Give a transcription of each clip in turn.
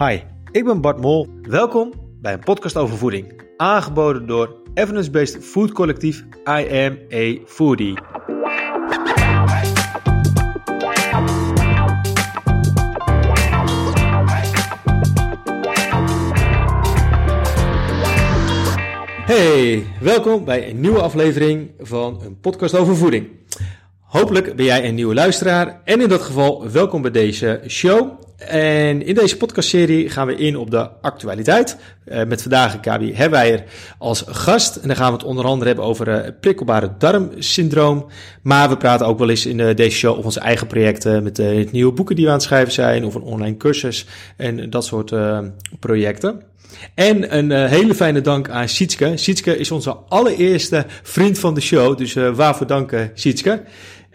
Hi, ik ben Bart Mol. Welkom bij een podcast over voeding. Aangeboden door evidence-based food collectief I Am a Foodie. Hey, welkom bij een nieuwe aflevering van een podcast over voeding. Hopelijk ben jij een nieuwe luisteraar en in dat geval welkom bij deze show. En in deze podcastserie gaan we in op de actualiteit. Uh, met vandaag Gabi Herwijer als gast. En dan gaan we het onder andere hebben over uh, prikkelbare darmsyndroom. Maar we praten ook wel eens in uh, deze show over onze eigen projecten. Met nieuwe boeken die we aan het schrijven zijn. Of een online cursus. En dat soort projecten. En een hele fijne dank aan Sietske. Sietske is onze allereerste vriend van de show. Dus waarvoor danken, Sietske.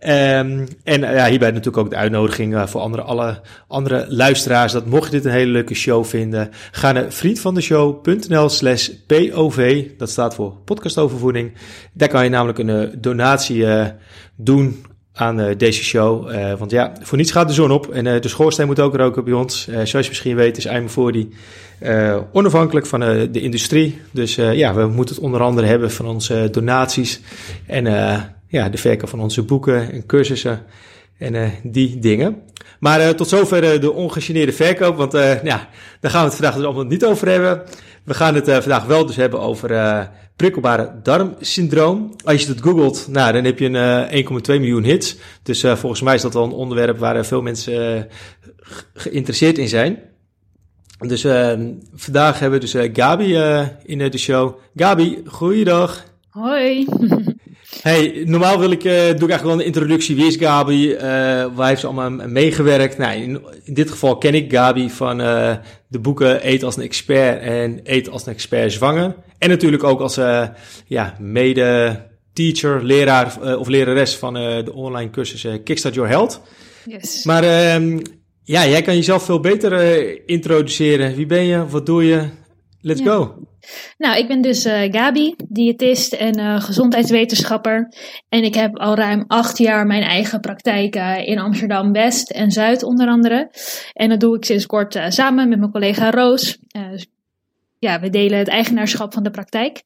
Um, en uh, ja, hierbij natuurlijk ook de uitnodiging uh, voor andere, alle andere luisteraars. Dat mocht je dit een hele leuke show vinden, ga naar vriendvandeshow.nl slash POV. Dat staat voor podcast overvoeding. Daar kan je namelijk een uh, donatie doen aan deze show. want ja, voor niets gaat de zon op. En de schoorsteen moet ook roken bij ons. zoals je misschien weet is I'm voor die onafhankelijk van de industrie. Dus ja, we moeten het onder andere hebben van onze donaties. En ja, de verkoop van onze boeken en cursussen en uh, die dingen. Maar uh, tot zover uh, de ongegeneerde verkoop, want ja, daar gaan we het vandaag dus allemaal niet over hebben. We gaan het vandaag wel dus hebben over prikkelbare darmsyndroom. Als je het googelt, nou, dan heb je een 1,2 miljoen hits. Dus volgens mij is dat wel een onderwerp waar veel mensen geïnteresseerd in zijn. Dus vandaag hebben we dus Gabi in de show. Gabi, goeiedag. Hoi. Hey, normaal wil ik, uh, doe ik eigenlijk wel een introductie. Wie is Gabi? Uh, waar heeft ze allemaal meegewerkt? Nou, in, in, dit geval ken ik Gabi van uh, de boeken Eet als een expert en Eet als een expert zwanger. En natuurlijk ook als ja, mede-teacher, leraar of lerares van de online cursus Kickstart Your Health. Yes. Maar ehm, ja, jij kan jezelf veel beter introduceren. Wie ben je? Wat doe je? Let's ja. go. Nou, ik ben dus uh, Gabi, diëtist en uh, gezondheidswetenschapper. En ik heb al ruim acht jaar mijn eigen praktijk uh, in Amsterdam West en Zuid onder andere. En dat doe ik sinds kort samen met mijn collega Roos. Dus, ja, we delen het eigenaarschap van de praktijk.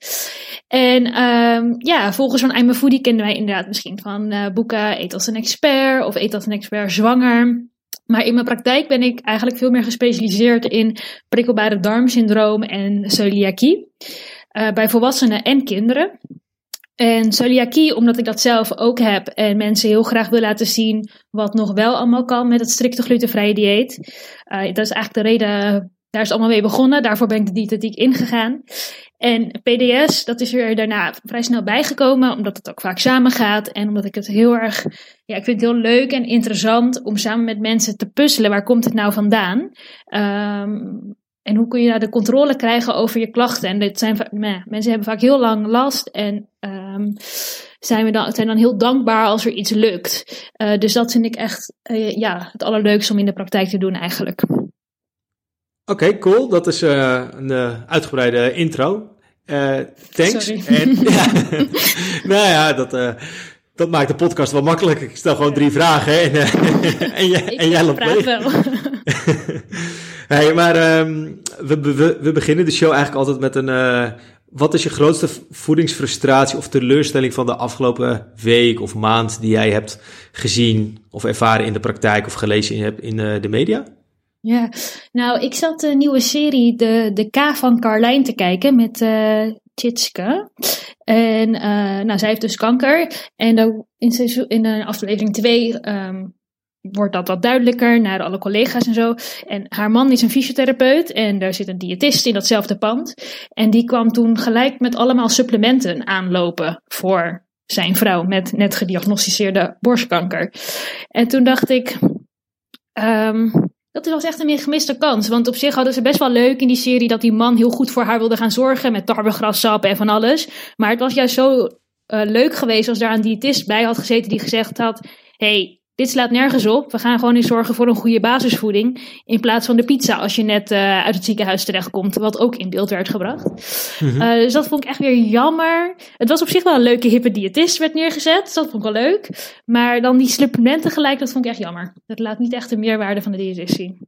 En um, ja, volgens van I'm a Foodie kennen wij inderdaad misschien van boeken Eet als een expert of Eet als een expert zwanger. Maar in mijn praktijk ben ik eigenlijk veel meer gespecialiseerd in prikkelbare darmsyndroom en celiakie. Uh, bij volwassenen en kinderen. En celiakie, omdat ik dat zelf ook heb en mensen heel graag wil laten zien wat nog wel allemaal kan met het strikte glutenvrije dieet. Uh, dat is eigenlijk de reden, daar is allemaal mee begonnen. Daarvoor ben ik de diëtetiek ingegaan. En PDS, dat is er daarna vrij snel bijgekomen, omdat het ook vaak samengaat. En omdat ik het heel erg, ja, ik vind het heel leuk en interessant om samen met mensen te puzzelen. Waar komt het nou vandaan? Um, en hoe kun je nou de controle krijgen over je klachten? En dit zijn, nou, mensen hebben vaak heel lang last en um, zijn, we dan, zijn dan heel dankbaar als er iets lukt. Uh, dus dat vind ik echt uh, ja, het allerleukste om in de praktijk te doen eigenlijk. Oké, cool. Dat is uh, een uitgebreide intro. Uh, thanks. En, ja, nou ja, dat, uh, dat maakt de podcast wel makkelijk. Ik stel gewoon drie vragen en, uh, en, je, en jij loopt mee. hey, maar um, we, we, we, beginnen de show eigenlijk altijd met een... wat is je grootste voedingsfrustratie of teleurstelling van de afgelopen week of maand die jij hebt gezien of ervaren in de praktijk of gelezen in, in de media? Ja, nou, ik zat de nieuwe serie De, de K van Carlijn te kijken met uh, Tjitske. En uh, nou, zij heeft dus kanker. En dan in, seizoen, in uh, aflevering 2 um, ehm, wordt dat wat duidelijker naar alle collega's en zo. En haar man is een fysiotherapeut en daar zit een diëtist in datzelfde pand. En die kwam toen gelijk met allemaal supplementen aanlopen voor zijn vrouw met net gediagnosticeerde borstkanker. En toen dacht ik. Um, dat was echt een gemiste kans. Want op zich hadden ze best wel leuk in die serie dat die man heel goed voor haar wilde gaan zorgen. Met tarwegrassap en van alles. Maar het was juist zo uh, leuk geweest als daar een diëtist bij had gezeten die gezegd had: hey, dit slaat nergens op. We gaan gewoon eens zorgen voor een goede basisvoeding. In plaats van de pizza als je net uh, uit het ziekenhuis terechtkomt. Wat ook in beeld werd gebracht. Mm -hmm. uh, dus dat vond ik echt weer jammer. Het was op zich wel een leuke hippe diëtist werd neergezet. Dus dat vond ik wel leuk. Maar dan die supplementen gelijk, dat vond ik echt jammer. Dat laat niet echt de meerwaarde van de diëtist zien.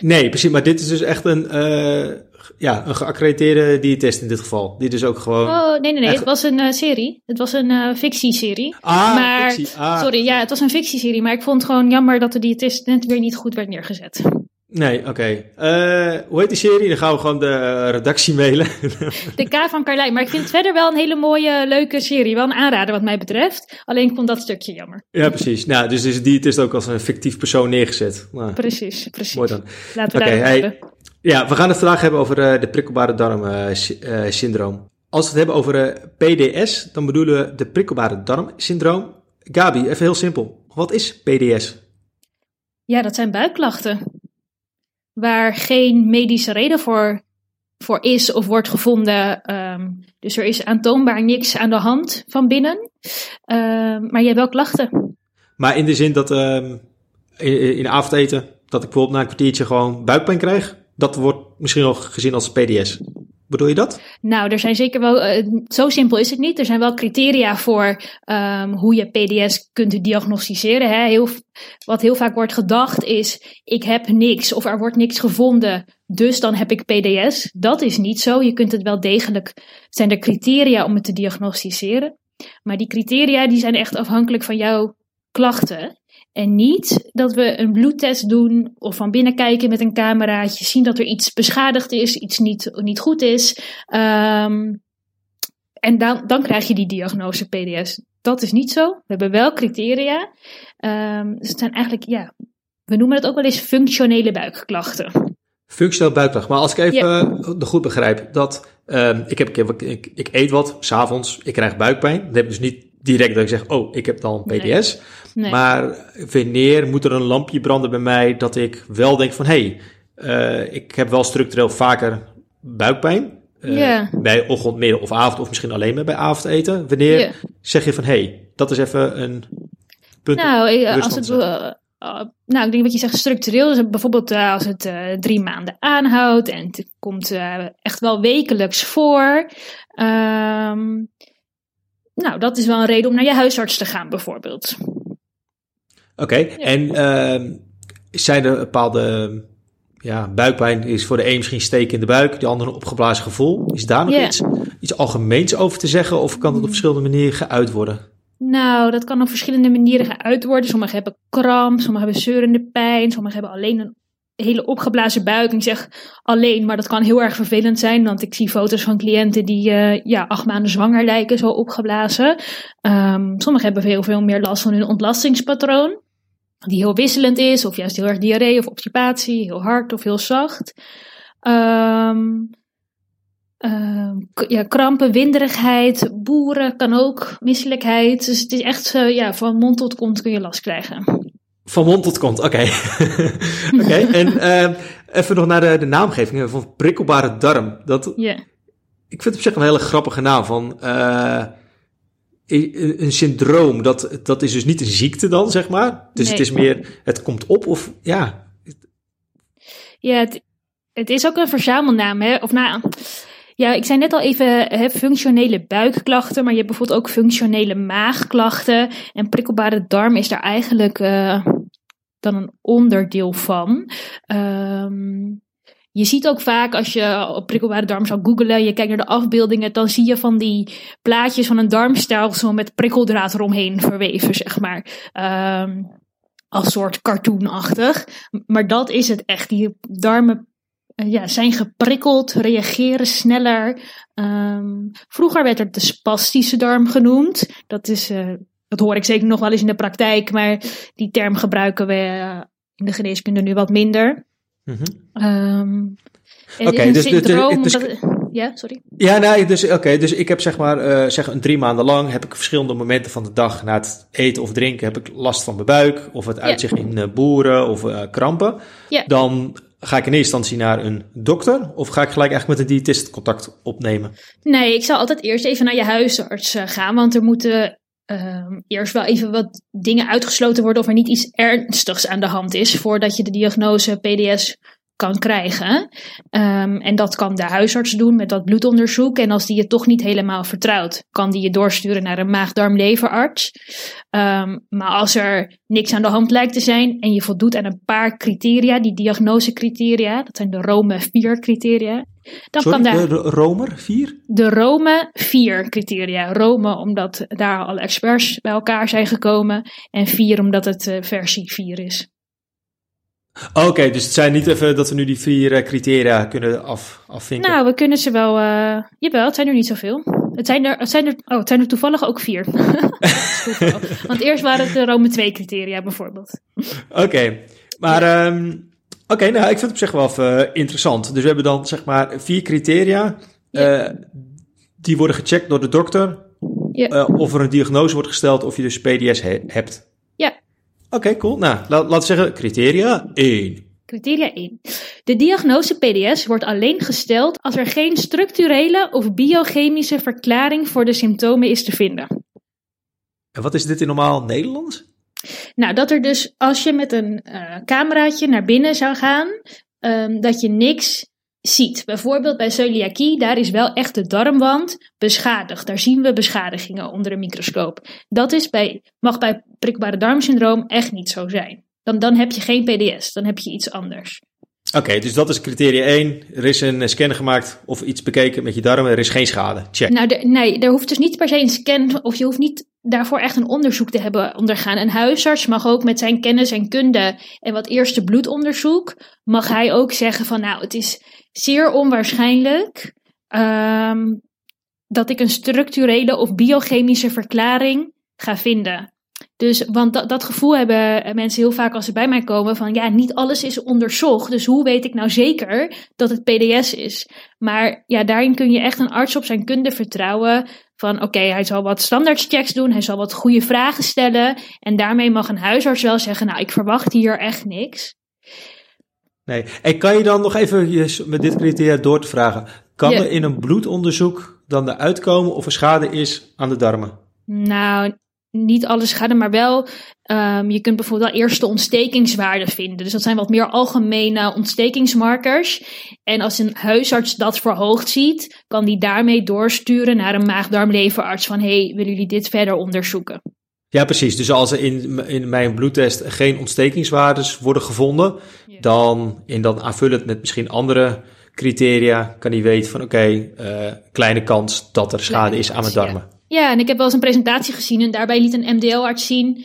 Nee, precies. Maar dit is dus echt een, uh, ja, een geaccrediteerde diëtist in dit geval. Dit is ook gewoon... Oh, nee, nee, nee. Echt... Het was een serie. Het was een fictieserie. Ah, maar, fictie. Ah. Sorry, ja, het was een fictieserie. Maar ik vond het gewoon jammer dat de diëtist net weer niet goed werd neergezet. Nee, oké. Okay. Uh, hoe heet die serie? Dan gaan we gewoon de redactie mailen. De K van Carlijn. Maar ik vind het verder wel een hele mooie, leuke serie. Wel een aanrader wat mij betreft. Alleen ik vond dat stukje jammer. Ja, precies. Nou, dus is die het ook als een fictief persoon neergezet. Nou, precies, precies. Mooi dan. Laten we okay, daar hey, hebben. Ja, we gaan het vandaag hebben over uh, de prikkelbare darmsyndroom. Uh, als we het hebben over PDS, dan bedoelen we de prikkelbare darmsyndroom. Gabi, even heel simpel. Wat is PDS? Ja, dat zijn buikklachten. Waar geen medische reden voor, voor is of wordt gevonden. Um, dus er is aantoonbaar niks aan de hand van binnen. Um, maar je hebt wel klachten. Maar in de zin dat um, in, in avondeten, dat ik bijvoorbeeld na een kwartiertje gewoon buikpijn krijg. Dat wordt misschien wel gezien als PDS. Bedoel je dat? Nou, er zijn zeker wel, uh, zo simpel is het niet. Er zijn wel criteria voor um, hoe je PDS kunt diagnosticeren. Hè. Heel, wat heel vaak wordt gedacht is, ik heb niks of er wordt niks gevonden, dus dan heb ik PDS. Dat is niet zo. Je kunt het wel degelijk, zijn er criteria om het te diagnosticeren. Maar die criteria die zijn echt afhankelijk van jouw klachten. En niet dat we een bloedtest doen of van binnen kijken met een cameraatje, zien dat er iets beschadigd is, iets niet, niet goed is. Um, en dan, dan krijg je die diagnose PDS. Dat is niet zo. We hebben wel criteria. Um, dus het zijn eigenlijk, ja, we noemen het ook wel eens functionele buikklachten. Functioneel buikklacht. Maar als ik even ja. uh, goed begrijp, dat um, ik, heb, ik, ik, ik eet wat, s'avonds, ik krijg buikpijn. Dat heb ik dus niet direct dat ik zeg, oh, ik heb dan PDS. Nee. Nee. Maar wanneer moet er een lampje branden bij mij dat ik wel denk van, hé, hey, uh, ik heb wel structureel vaker buikpijn. Uh, yeah. Bij ochtend, middag of avond, of misschien alleen maar bij avondeten. Wanneer yeah. zeg je van, hé, hey, dat is even een punt. Nou, als het, uh, uh, nou, ik denk wat je zegt structureel. Dus bijvoorbeeld als het drie maanden aanhoudt en het komt echt wel wekelijks voor. Um, nou, dat is wel een reden om naar je huisarts te gaan, bijvoorbeeld. Oké, okay. ja. en uh, zijn er bepaalde ja, buikpijn is voor de een misschien steken in de buik, de ander een opgeblazen gevoel. Is daar nog yeah. iets, iets algemeens over te zeggen of kan dat op verschillende manieren geuit worden? Nou, dat kan op verschillende manieren geuit worden. Sommigen hebben kramp, sommigen hebben zeurende pijn, sommigen hebben alleen een hele opgeblazen buik. Ik zeg alleen, maar dat kan heel erg vervelend zijn. Want ik zie foto's van cliënten die uh, ja, acht maanden zwanger lijken, zo opgeblazen. Um, sommigen hebben veel, veel meer last van hun ontlastingspatroon. Die heel wisselend is, of juist heel erg diarree of obstipatie, heel hard of heel zacht. Um, uh, ja, krampen, winderigheid, boeren kan ook, misselijkheid. Dus het is echt, uh, ja, van mond tot kont kun je last krijgen. Van mond tot kont, oké. Okay. oké, okay. en uh, even nog naar de, de naamgeving van prikkelbare darm. Dat, yeah. Ik vind het op zich een hele grappige naam van uh, een, syndroom. Dat, dat is dus niet een ziekte dan, zeg maar. Dus nee. het is meer, het komt op of ja. Ja, het, het is ook een verzamelnaam, hè? Of nou, ja, ik zei net al even hè, functionele buikklachten, maar je hebt bijvoorbeeld ook functionele maagklachten. En prikkelbare darm is daar eigenlijk uh, dan een onderdeel van. Um, je ziet ook vaak als je op prikkelbare darm zou googlen, je kijkt naar de afbeeldingen, dan zie je van die plaatjes van een darmstelsel met prikkeldraad eromheen verweven, zeg maar. Um, als soort cartoonachtig. Maar dat is het echt. Die darmen ja, zijn geprikkeld, reageren sneller. Um, vroeger werd het de spastische darm genoemd. Dat, is, uh, dat hoor ik zeker nog wel eens in de praktijk, maar die term gebruiken we uh, in de geneeskunde nu wat minder. Mm -hmm. um, Oké, okay, dus, syndroom, dus, dus, ja, sorry. Ja, nee, dus, oké, okay, dus ik heb zeg maar, uh, zeg een drie maanden lang heb ik verschillende momenten van de dag na het eten of drinken heb ik last van mijn buik of het uitzicht in uh, boeren of uh, krampen. Ja. Dan ga ik in eerste instantie naar een dokter of ga ik gelijk eigenlijk met een diëtist contact opnemen? Nee, ik zou altijd eerst even naar je huisarts gaan, want er moeten ehm, eerst wel even wat dingen uitgesloten worden of er niet iets ernstigs aan de hand is voordat je de diagnose PDS kan krijgen. Ehm, en dat kan de huisarts doen met dat bloedonderzoek. En als die je toch niet helemaal vertrouwt, kan die je doorsturen naar een maag-darm-leverarts. Ehm, maar als er niks aan de hand lijkt te zijn en je voldoet aan een paar criteria, die diagnosecriteria, dat zijn de Rome 4 criteria. Dan Sorry, kan daar, de Romer 4? De Rome 4 criteria. Rome omdat daar alle experts bij elkaar zijn gekomen. En 4 omdat het uh, versie 4 is. Oké, dus het zijn niet even dat we nu die vier eh, criteria kunnen af, afvinken. Nou, we kunnen ze wel. Uh, jawel, het zijn er niet zoveel. Het zijn er, het zijn er, oh, het zijn er toevallig ook vier. Want eerst waren het de Rome 2 criteria bijvoorbeeld. Oké, maar um, oké, nou, ik vind het op zich wel even interessant. Dus we hebben dan zeg maar vier criteria. Ja. Uh, die worden gecheckt door de dokter. Ja. Of er een diagnose wordt gesteld of je dus PDS he hebt. Oké, cool. Nou, laten we zeggen criteria 1. Criteria 1. De diagnose PDS wordt alleen gesteld als er geen structurele of biochemische verklaring voor de symptomen is te vinden. En wat is dit in normaal Nederlands? Nou, dat er dus als je met een uh, cameraatje naar binnen zou gaan, um, dat je niks ziet. Bijvoorbeeld bij celiakie, daar is wel echt de darmwand beschadigd. Daar zien we beschadigingen onder een microscoop. Dat is bij, mag bij prikbare darmsyndroom echt niet zo zijn. Dan, dan heb je geen PDS, dan heb je iets anders. Oké, dus dat is criteria 1. Er is een scan gemaakt of iets bekeken met je darmen. Er is geen schade. Check. Nou, nee, er hoeft dus niet per se een scan of je hoeft niet daarvoor echt een onderzoek te hebben ondergaan. Een huisarts mag ook met zijn kennis en kunde en wat eerste bloedonderzoek, mag hij ook zeggen van nou, het is zeer onwaarschijnlijk um, dat ik een structurele of biochemische verklaring ga vinden. Dus, want dat, dat gevoel hebben mensen heel vaak als ze bij mij komen van ja, niet alles is onderzocht. Dus hoe weet ik nou zeker dat het PDS is? Maar ja, daarin kun je echt een arts op zijn kunde vertrouwen. Van oké, hij zal wat standaardchecks doen, hij zal wat goede vragen stellen. En daarmee mag een huisarts wel zeggen, nou ik verwacht hier echt niks. Nee, en kan je dan nog even met dit criteria door te vragen? Kan er in een bloedonderzoek dan eruit komen of er schade is aan de darmen? Nou, niet alle schade, maar wel. Um, je kunt bijvoorbeeld wel eerst de ontstekingswaarden vinden. Dus dat zijn wat meer algemene ontstekingsmarkers. En als een huisarts dat verhoogd ziet, kan die daarmee doorsturen naar een maagdarmleverarts van hey, willen jullie dit verder onderzoeken? Ja, precies. Dus als er in, in mijn bloedtest geen ontstekingswaardes worden gevonden, dan in dan aanvullend met misschien andere criteria kan hij weten van oké, okay, uh, kleine kans dat er schade is aan mijn darmen. Ja, en ik heb wel eens een presentatie gezien en daarbij liet een MDL-arts zien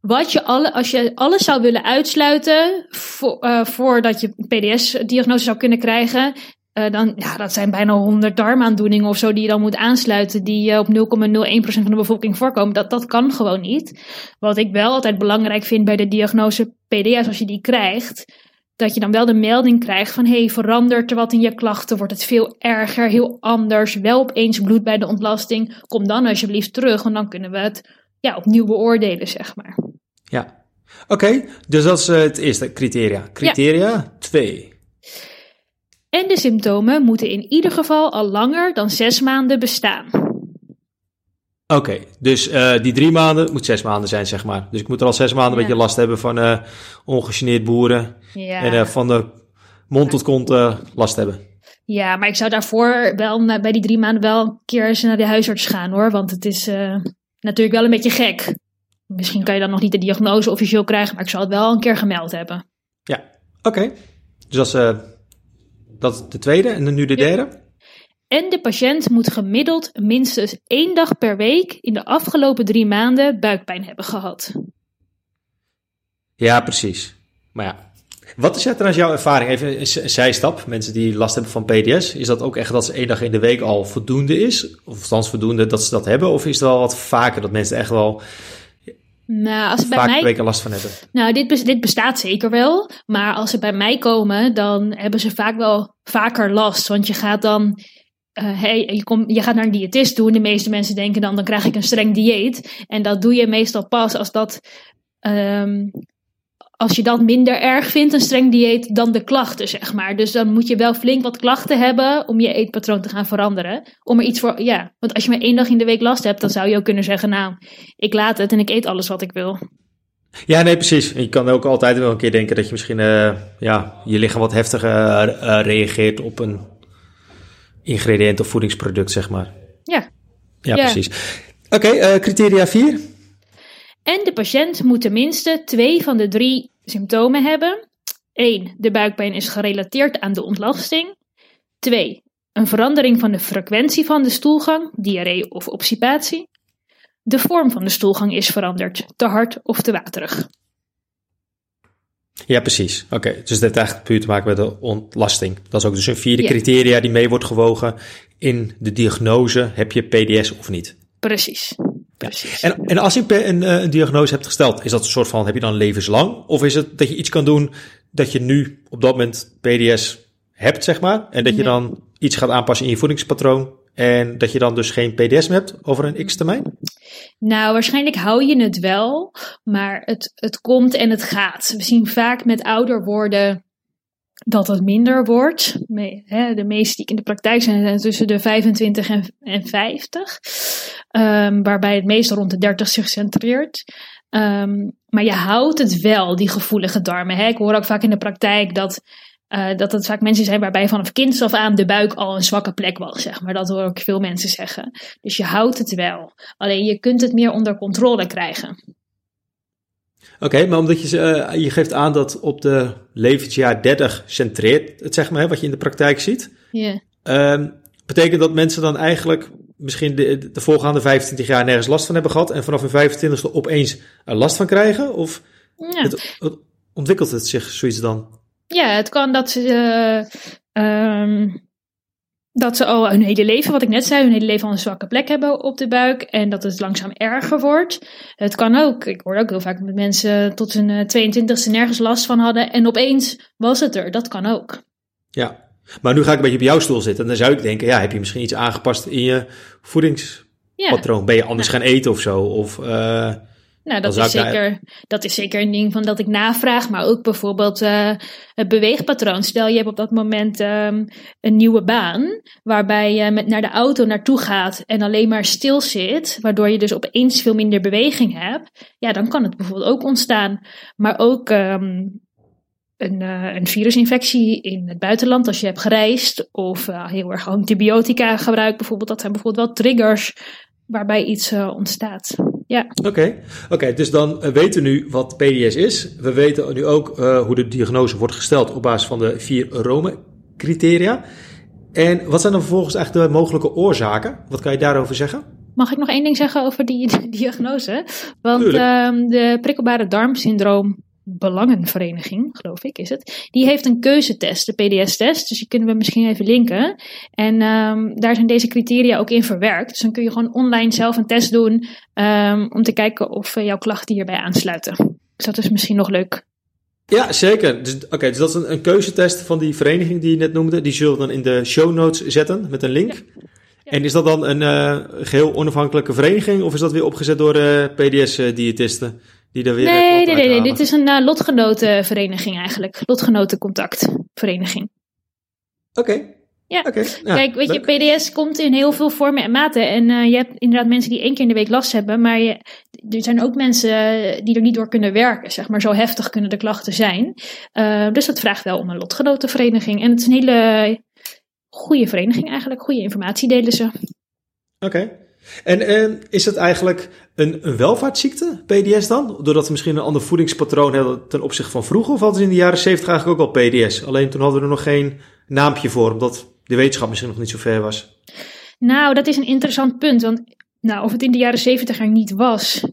wat je alle, als je alles zou willen uitsluiten voor, uh, voordat je PDS-diagnose zou kunnen krijgen, uh, dan, ja, dat zijn bijna 100 darmaandoeningen of zo die je dan moet aansluiten, die uh, op 0,01% van de bevolking voorkomen. Dat, dat kan gewoon niet. Wat ik wel altijd belangrijk vind bij de diagnose PDS, als je die krijgt, dat je dan wel de melding krijgt van hey, verandert er wat in je klachten? Wordt het veel erger, heel anders? Wel opeens bloed bij de ontlasting? Kom dan alsjeblieft terug, want dan kunnen we het ja, opnieuw beoordelen, zeg maar. Ja, oké. dus dat is uh, het eerste criteria. Criteria 2. Ja. En de symptomen moeten in ieder geval al langer dan zes maanden bestaan. Oké, dus uh, die drie maanden moet zes maanden zijn, zeg maar. Dus ik moet er al zes maanden een beetje last hebben van uh, ongegeneerd boeren. Ja. En uh, van de mond tot kont last hebben. Ja, maar ik zou daarvoor wel bij die drie maanden wel een keer eens naar de huisarts gaan hoor. Want het is natuurlijk wel een beetje gek. Misschien kan je dan nog niet de diagnose officieel krijgen, maar ik zal het wel een keer gemeld hebben. Ja, oké. Dus dat is, dat is de tweede en dan nu de derde. En de patiënt moet gemiddeld minstens één dag per week in de afgelopen drie maanden buikpijn hebben gehad. Ja, precies. Maar ja, wat is trouwens jouw ervaring? Even een zijstap. Mensen die last hebben van PDS, is dat ook echt dat ze één dag in de week al voldoende is? Of althans voldoende dat ze dat hebben? Of is het wel wat vaker dat mensen echt wel nou, als ze bij mij weken last van hebben? Nou, dit, dit bestaat zeker wel. Maar als ze bij mij komen, dan hebben ze vaak wel vaker last. Want je gaat dan uh, hey, je, kom, je gaat naar een diëtist toe. En de meeste mensen denken dan, dan krijg ik een streng dieet. En dat doe je meestal pas als dat, um, als je dat minder erg vindt, een streng dieet, dan de klachten, zeg maar. Dus dan moet je wel flink wat klachten hebben om je eetpatroon te gaan veranderen. Om er iets voor, ja. Want als je maar één dag in de week last hebt, dan zou je ook kunnen zeggen, nou, ik laat het en ik eet alles wat ik wil. Ja, nee, precies. Je kan ook altijd wel een keer denken dat je misschien uh, ja, je lichaam wat heftiger uh, reageert op een ingrediënt of voedingsproduct, zeg maar. Ja. Ja, ja. precies. Oké, okay, uh, criteria 4. En de patiënt moet tenminste twee van de drie symptomen hebben. 1. De buikpijn is gerelateerd aan de ontlasting. 2. Een verandering van de frequentie van de stoelgang, diarree of obstipatie. De vorm van de stoelgang is veranderd, te hard of te waterig. Ja, precies. Oké, dus dat heeft eigenlijk puur te maken met de ontlasting. Dat is ook dus een vierde ja. criteria die mee wordt gewogen in de diagnose. Heb je PDS of niet? Precies. Precies. En, en als je een, eh, een, diagnose hebt gesteld, is dat een soort van, heb je dan levenslang? Of is het dat je iets kan doen dat je nu op dat moment PDS hebt, zeg maar, en dat je dan iets gaat aanpassen in je voedingspatroon en dat je dan dus geen PDS meer hebt over een x-termijn? Nou, waarschijnlijk hou je het wel, maar het, het komt en het gaat. We zien vaak met ouder worden dat het minder wordt. De meeste die ik in de praktijk zijn, zijn tussen de 25 en 50. Um, waarbij het meestal rond de 30 zich centreert. Um, maar je houdt het wel, die gevoelige darmen. Hè? Ik hoor ook vaak in de praktijk dat, uh, dat het vaak mensen zijn waarbij vanaf kinds af aan de buik al een zwakke plek was. Zeg maar. Dat hoor ik veel mensen zeggen. Dus je houdt het wel. Alleen je kunt het meer onder controle krijgen. Oké, maar omdat je, uh, je geeft aan dat op de levensjaar 30 centreert het, zeg maar, hè, wat je in de praktijk ziet. Ja. Yeah. Um, betekent dat mensen dan eigenlijk misschien de, de voorgaande 25 jaar nergens last van hebben gehad en vanaf hun 25e opeens er last van krijgen? Of ja. het, ontwikkelt het zich zoiets dan? Ja, het kan dat ze, uh, um, dat ze al hun hele leven, wat ik net zei, hun hele leven al een zwakke plek hebben op de buik en dat het langzaam erger wordt. Het kan ook, ik hoor ook heel vaak met mensen tot hun 22e nergens last van hadden en opeens was het er. Dat kan ook. Ja, maar nu ga ik een beetje op jouw stoel zitten. En dan zou ik denken, ja, heb je misschien iets aangepast in je voedingspatroon? Ben je anders gaan eten of zo? Of, uh, nou, dat is, zeker, dat is zeker een ding van dat ik navraag. Maar ook bijvoorbeeld uh, het beweegpatroon. Stel, je hebt op dat moment um, een nieuwe baan. Waarbij je met naar de auto naartoe gaat en alleen maar stil zit. Waardoor je dus opeens veel minder beweging hebt. Ja, dan kan het bijvoorbeeld ook ontstaan. Maar ook um, een, uh, een virusinfectie in het buitenland als je hebt gereisd of uh, heel erg antibiotica gebruikt bijvoorbeeld. Dat zijn bijvoorbeeld wel triggers waarbij iets ontstaat. Ja. Oké, okay. okay, dus dan weten we nu wat PDS is. We weten nu ook hoe de diagnose wordt gesteld op basis van de vier Rome-criteria. En wat zijn dan vervolgens eigenlijk de mogelijke oorzaken? Wat kan je daarover zeggen? Mag ik nog één ding zeggen over die diagnose? Want um, de prikkelbare darmsyndroom Belangenvereniging, geloof ik, is het. Die heeft een keuzetest, de PDS-test. Dus die kunnen we misschien even linken. En um, daar zijn deze criteria ook in verwerkt. Dus dan kun je gewoon online zelf een test doen um, om te kijken of uh, jouw klachten hierbij aansluiten. Dus dat is misschien nog leuk. Ja, zeker. Dus, Oké, okay, dus dat is een, een, keuzetest van die vereniging die je net noemde. Die zullen we dan in de show notes zetten met een link. Ja. En is dat dan een uh, geheel onafhankelijke vereniging of is dat weer opgezet door uh, PDS-diëtisten? Die daar weer nee, nee, nee, nee, dit is een uh, lotgenotenvereniging eigenlijk. Lotgenotencontactvereniging. Oké. Okay. Ja, okay. ja, kijk, weet leuk. je, PDS komt in heel veel vormen en maten. En uh, je hebt inderdaad mensen die één keer in de week last hebben, maar je, er zijn ook mensen die er niet door kunnen werken, zeg maar. Zo heftig kunnen de klachten zijn. Uh, dus dat vraagt wel om een lotgenotenvereniging. En het is een hele goede vereniging eigenlijk. Goede informatie delen ze. Oké. Okay. En, en is het eigenlijk een, welvaartsziekte, PDS dan? Doordat we misschien een ander voedingspatroon hebben ten opzichte van vroeger? Of hadden ze in de jaren 70 eigenlijk ook al PDS? Alleen toen hadden we er nog geen naampje voor, omdat de wetenschap misschien nog niet zo ver was. Nou, dat is een interessant punt. Want nou, of het in de jaren 70 er niet was,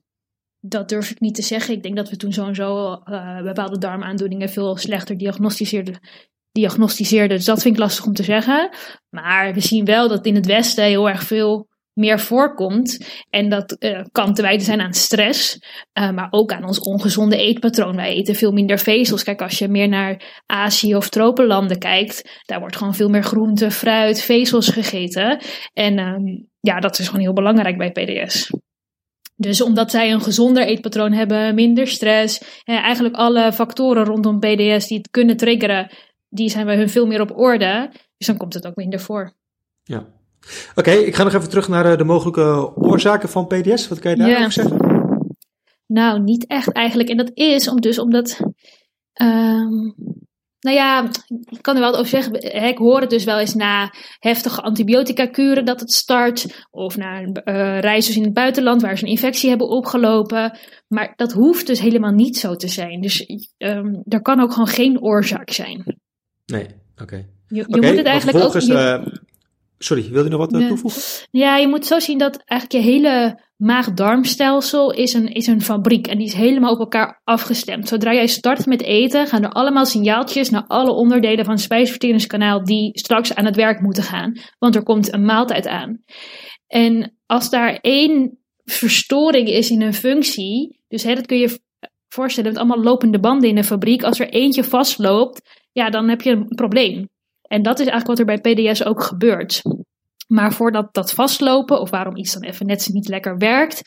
dat durf ik niet te zeggen. Ik denk dat we toen sowieso uh, bepaalde darmaandoeningen veel slechter diagnosticeerden. diagnosticeerden. Dus dat vind ik lastig om te zeggen. Maar we zien wel dat in het Westen heel erg veel meer voorkomt. En dat uh, kan te wijten zijn aan stress, uh, maar ook aan ons ongezonde eetpatroon. Wij eten veel minder vezels. Kijk, als je meer naar Azië of tropenlanden kijkt, daar wordt gewoon veel meer groente, fruit, vezels gegeten. En uh, ja, dat is gewoon heel belangrijk bij PDS. Dus omdat zij een gezonder eetpatroon hebben, minder stress, eh, eigenlijk alle factoren rondom PDS die het kunnen triggeren, die zijn bij hun veel meer op orde. Dus dan komt het ook minder voor. Ja. Oké, ik ga nog even terug naar de mogelijke oorzaken van PDS. Wat kan je daarover zeggen? Nou, niet echt eigenlijk. En dat is om dus omdat. Um, nou ja, ik kan er wel over zeggen. Ik hoor het dus wel eens na heftige antibiotica-kuren dat het start. Of na uh, reizigers in het buitenland waar ze een infectie hebben opgelopen. Maar dat hoeft dus helemaal niet zo te zijn. Dus um, er kan ook gewoon geen oorzaak zijn. Nee, oké. Je, je moet het eigenlijk ook. Je, uh, sorry, wil je nog wat uh, toevoegen? Ja, je moet zo zien dat eigenlijk je hele maag-darmstelsel is een, is een fabriek en die is helemaal op elkaar afgestemd. Zodra jij start met eten, gaan er allemaal signaaltjes naar alle onderdelen van het spijsverteringskanaal die straks aan het werk moeten gaan. Want er komt een maaltijd aan. En als daar één verstoring is in een functie, dus hè, dat kun je voorstellen met allemaal lopende banden in een fabriek, als er eentje vastloopt, ja, dan heb je een probleem. En dat is eigenlijk wat er bij PDS ook gebeurt. Maar voordat dat vastlopen, of waarom iets dan even net niet lekker werkt,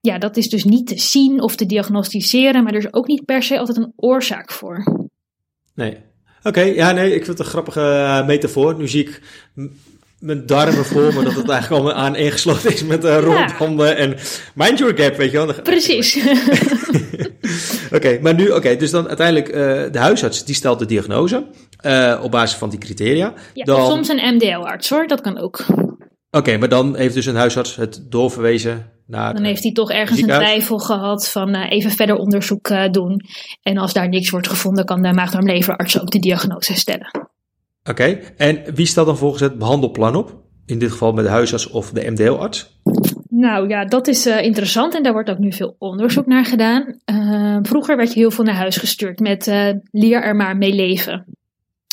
ja, dat is dus niet te zien of te diagnosticeren, maar er is ook niet per se altijd een oorzaak voor. Nee. Oké, ja, nee, ik vind het een grappige uh, metafoor. Nu zie ik mijn darmen voor me dat het eigenlijk al aan ingesloten is met uh, rondhanden en mind your gap, weet je wel. Precies. oké, maar nu, oké, dus dan uiteindelijk uh, de huisarts die stelt de diagnose uh, op basis van die criteria. Ja, dan... soms een MDL-arts hoor, dat kan ook. Oké, maar dan heeft dus een huisarts het doorverwezen naar. Dan heeft hij toch ergens een twijfel gehad van uh, even verder onderzoek uh, doen. En als daar niks wordt gevonden, kan de maagdarmleverarts ook de diagnose stellen. Oké, en wie stelt dan volgens het behandelplan op? In dit geval met de huisarts of de MDL-arts? Nou ja, dat is uh, interessant en daar wordt ook nu veel onderzoek naar gedaan. vroeger werd je heel veel naar huis gestuurd met leer er maar mee leven.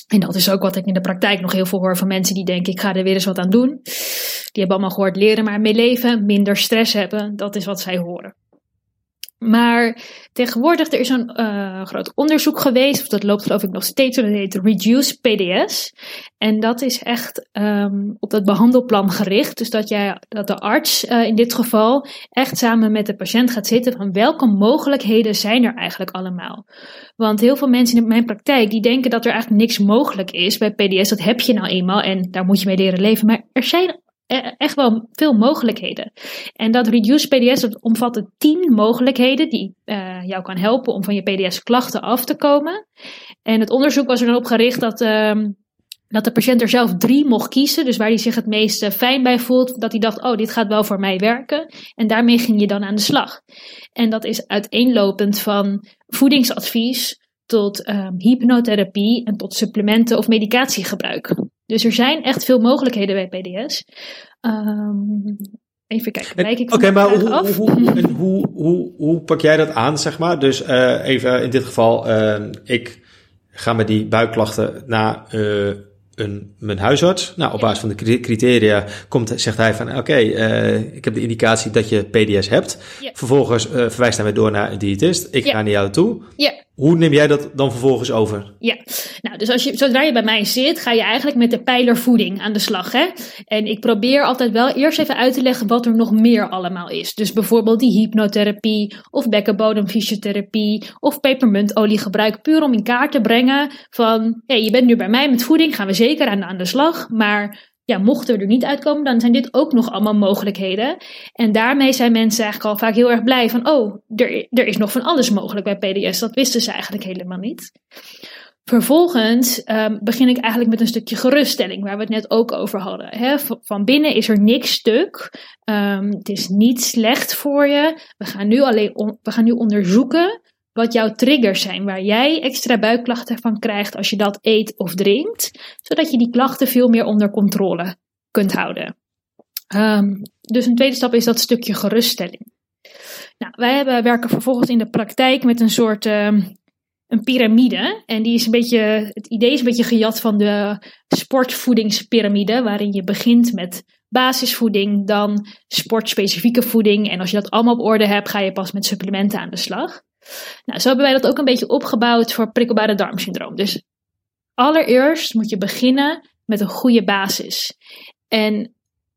En dat is ook wat ik in de praktijk nog heel veel hoor van mensen die denken: ik ga er weer eens wat aan doen. Die hebben allemaal gehoord leren maar mee leven, minder stress hebben. Dat is wat zij horen. Maar tegenwoordig, er is een uh, groot onderzoek geweest, of dat loopt geloof ik nog steeds, dat heet Reduce PDS. En dat is echt um, op dat behandelplan gericht. Dus dat, jij, dat de arts uh, in dit geval echt samen met de patiënt gaat zitten van welke mogelijkheden zijn er eigenlijk allemaal. Want heel veel mensen in mijn praktijk, die denken dat er eigenlijk niks mogelijk is bij PDS. Dat heb je nou eenmaal en daar moet je mee leren leven. Maar er zijn echt wel veel mogelijkheden. En dat Reduce PDS dat omvatte 10 mogelijkheden die uh, jou kan helpen om van je PDS-klachten af te komen. En het onderzoek was er dan op gericht dat, uh, dat de patiënt er zelf drie mocht kiezen. Dus waar hij zich het meest fijn bij voelt. Dat hij dacht, oh, dit gaat wel voor mij werken. En daarmee ging je dan aan de slag. En dat is uiteenlopend van voedingsadvies tot um, hypnotherapie en tot supplementen of medicatiegebruik. Dus er zijn echt veel mogelijkheden bij PDS. Um, even kijken, Oké, maar hoe, hoe, hoe, hoe, hoe, pak jij dat aan, zeg maar? Dus uh, even in dit geval, uh, ik ga met die buikklachten naar uh, een, mijn huisarts. Nou, op basis van de criteria komt, zegt hij van, oké, okay, ik heb de indicatie dat je PDS hebt. Vervolgens verwijst hij mij door naar een diëtist. Ik ga naar jou toe. Ja. Hoe neem jij dat dan vervolgens over? Ja, nou, dus als je, zodra je bij mij zit, ga je eigenlijk met de pijler voeding aan de slag. Hè? En ik probeer altijd wel eerst even uit te leggen wat er nog meer allemaal is. Dus bijvoorbeeld die hypnotherapie, of bekkenbodemfysiotherapie, of pepermuntolie gebruik. Puur om in kaart te brengen van, hey, je bent nu bij mij met voeding, gaan we zeker aan, aan de slag. Maar ja, mochten we er niet uitkomen, dan zijn dit ook nog allemaal mogelijkheden. En daarmee zijn mensen eigenlijk al vaak heel erg blij van, oh, er, er is nog van alles mogelijk bij PDS. Dat wisten ze eigenlijk helemaal niet. Vervolgens um, begin ik eigenlijk met een stukje geruststelling, waar we het net ook over hadden. Hè? Van binnen is er niks stuk. Um, het is niet slecht voor je. We gaan nu, alleen we gaan nu onderzoeken wat jouw triggers zijn, waar jij extra buikklachten van krijgt als je dat eet of drinkt, zodat je die klachten veel meer onder controle kunt houden. Um, dus een tweede stap is dat stukje geruststelling. Nou, wij hebben, werken vervolgens in de praktijk met een soort um, een piramide. En die is een beetje, het idee is een beetje gejat van de sportvoedingspyramide, waarin je begint met basisvoeding, dan sportspecifieke voeding. En als je dat allemaal op orde hebt, ga je pas met supplementen aan de slag. Nou, zo hebben wij dat ook een beetje opgebouwd voor prikkelbare darmsyndroom. Dus allereerst moet je beginnen met een goede basis. En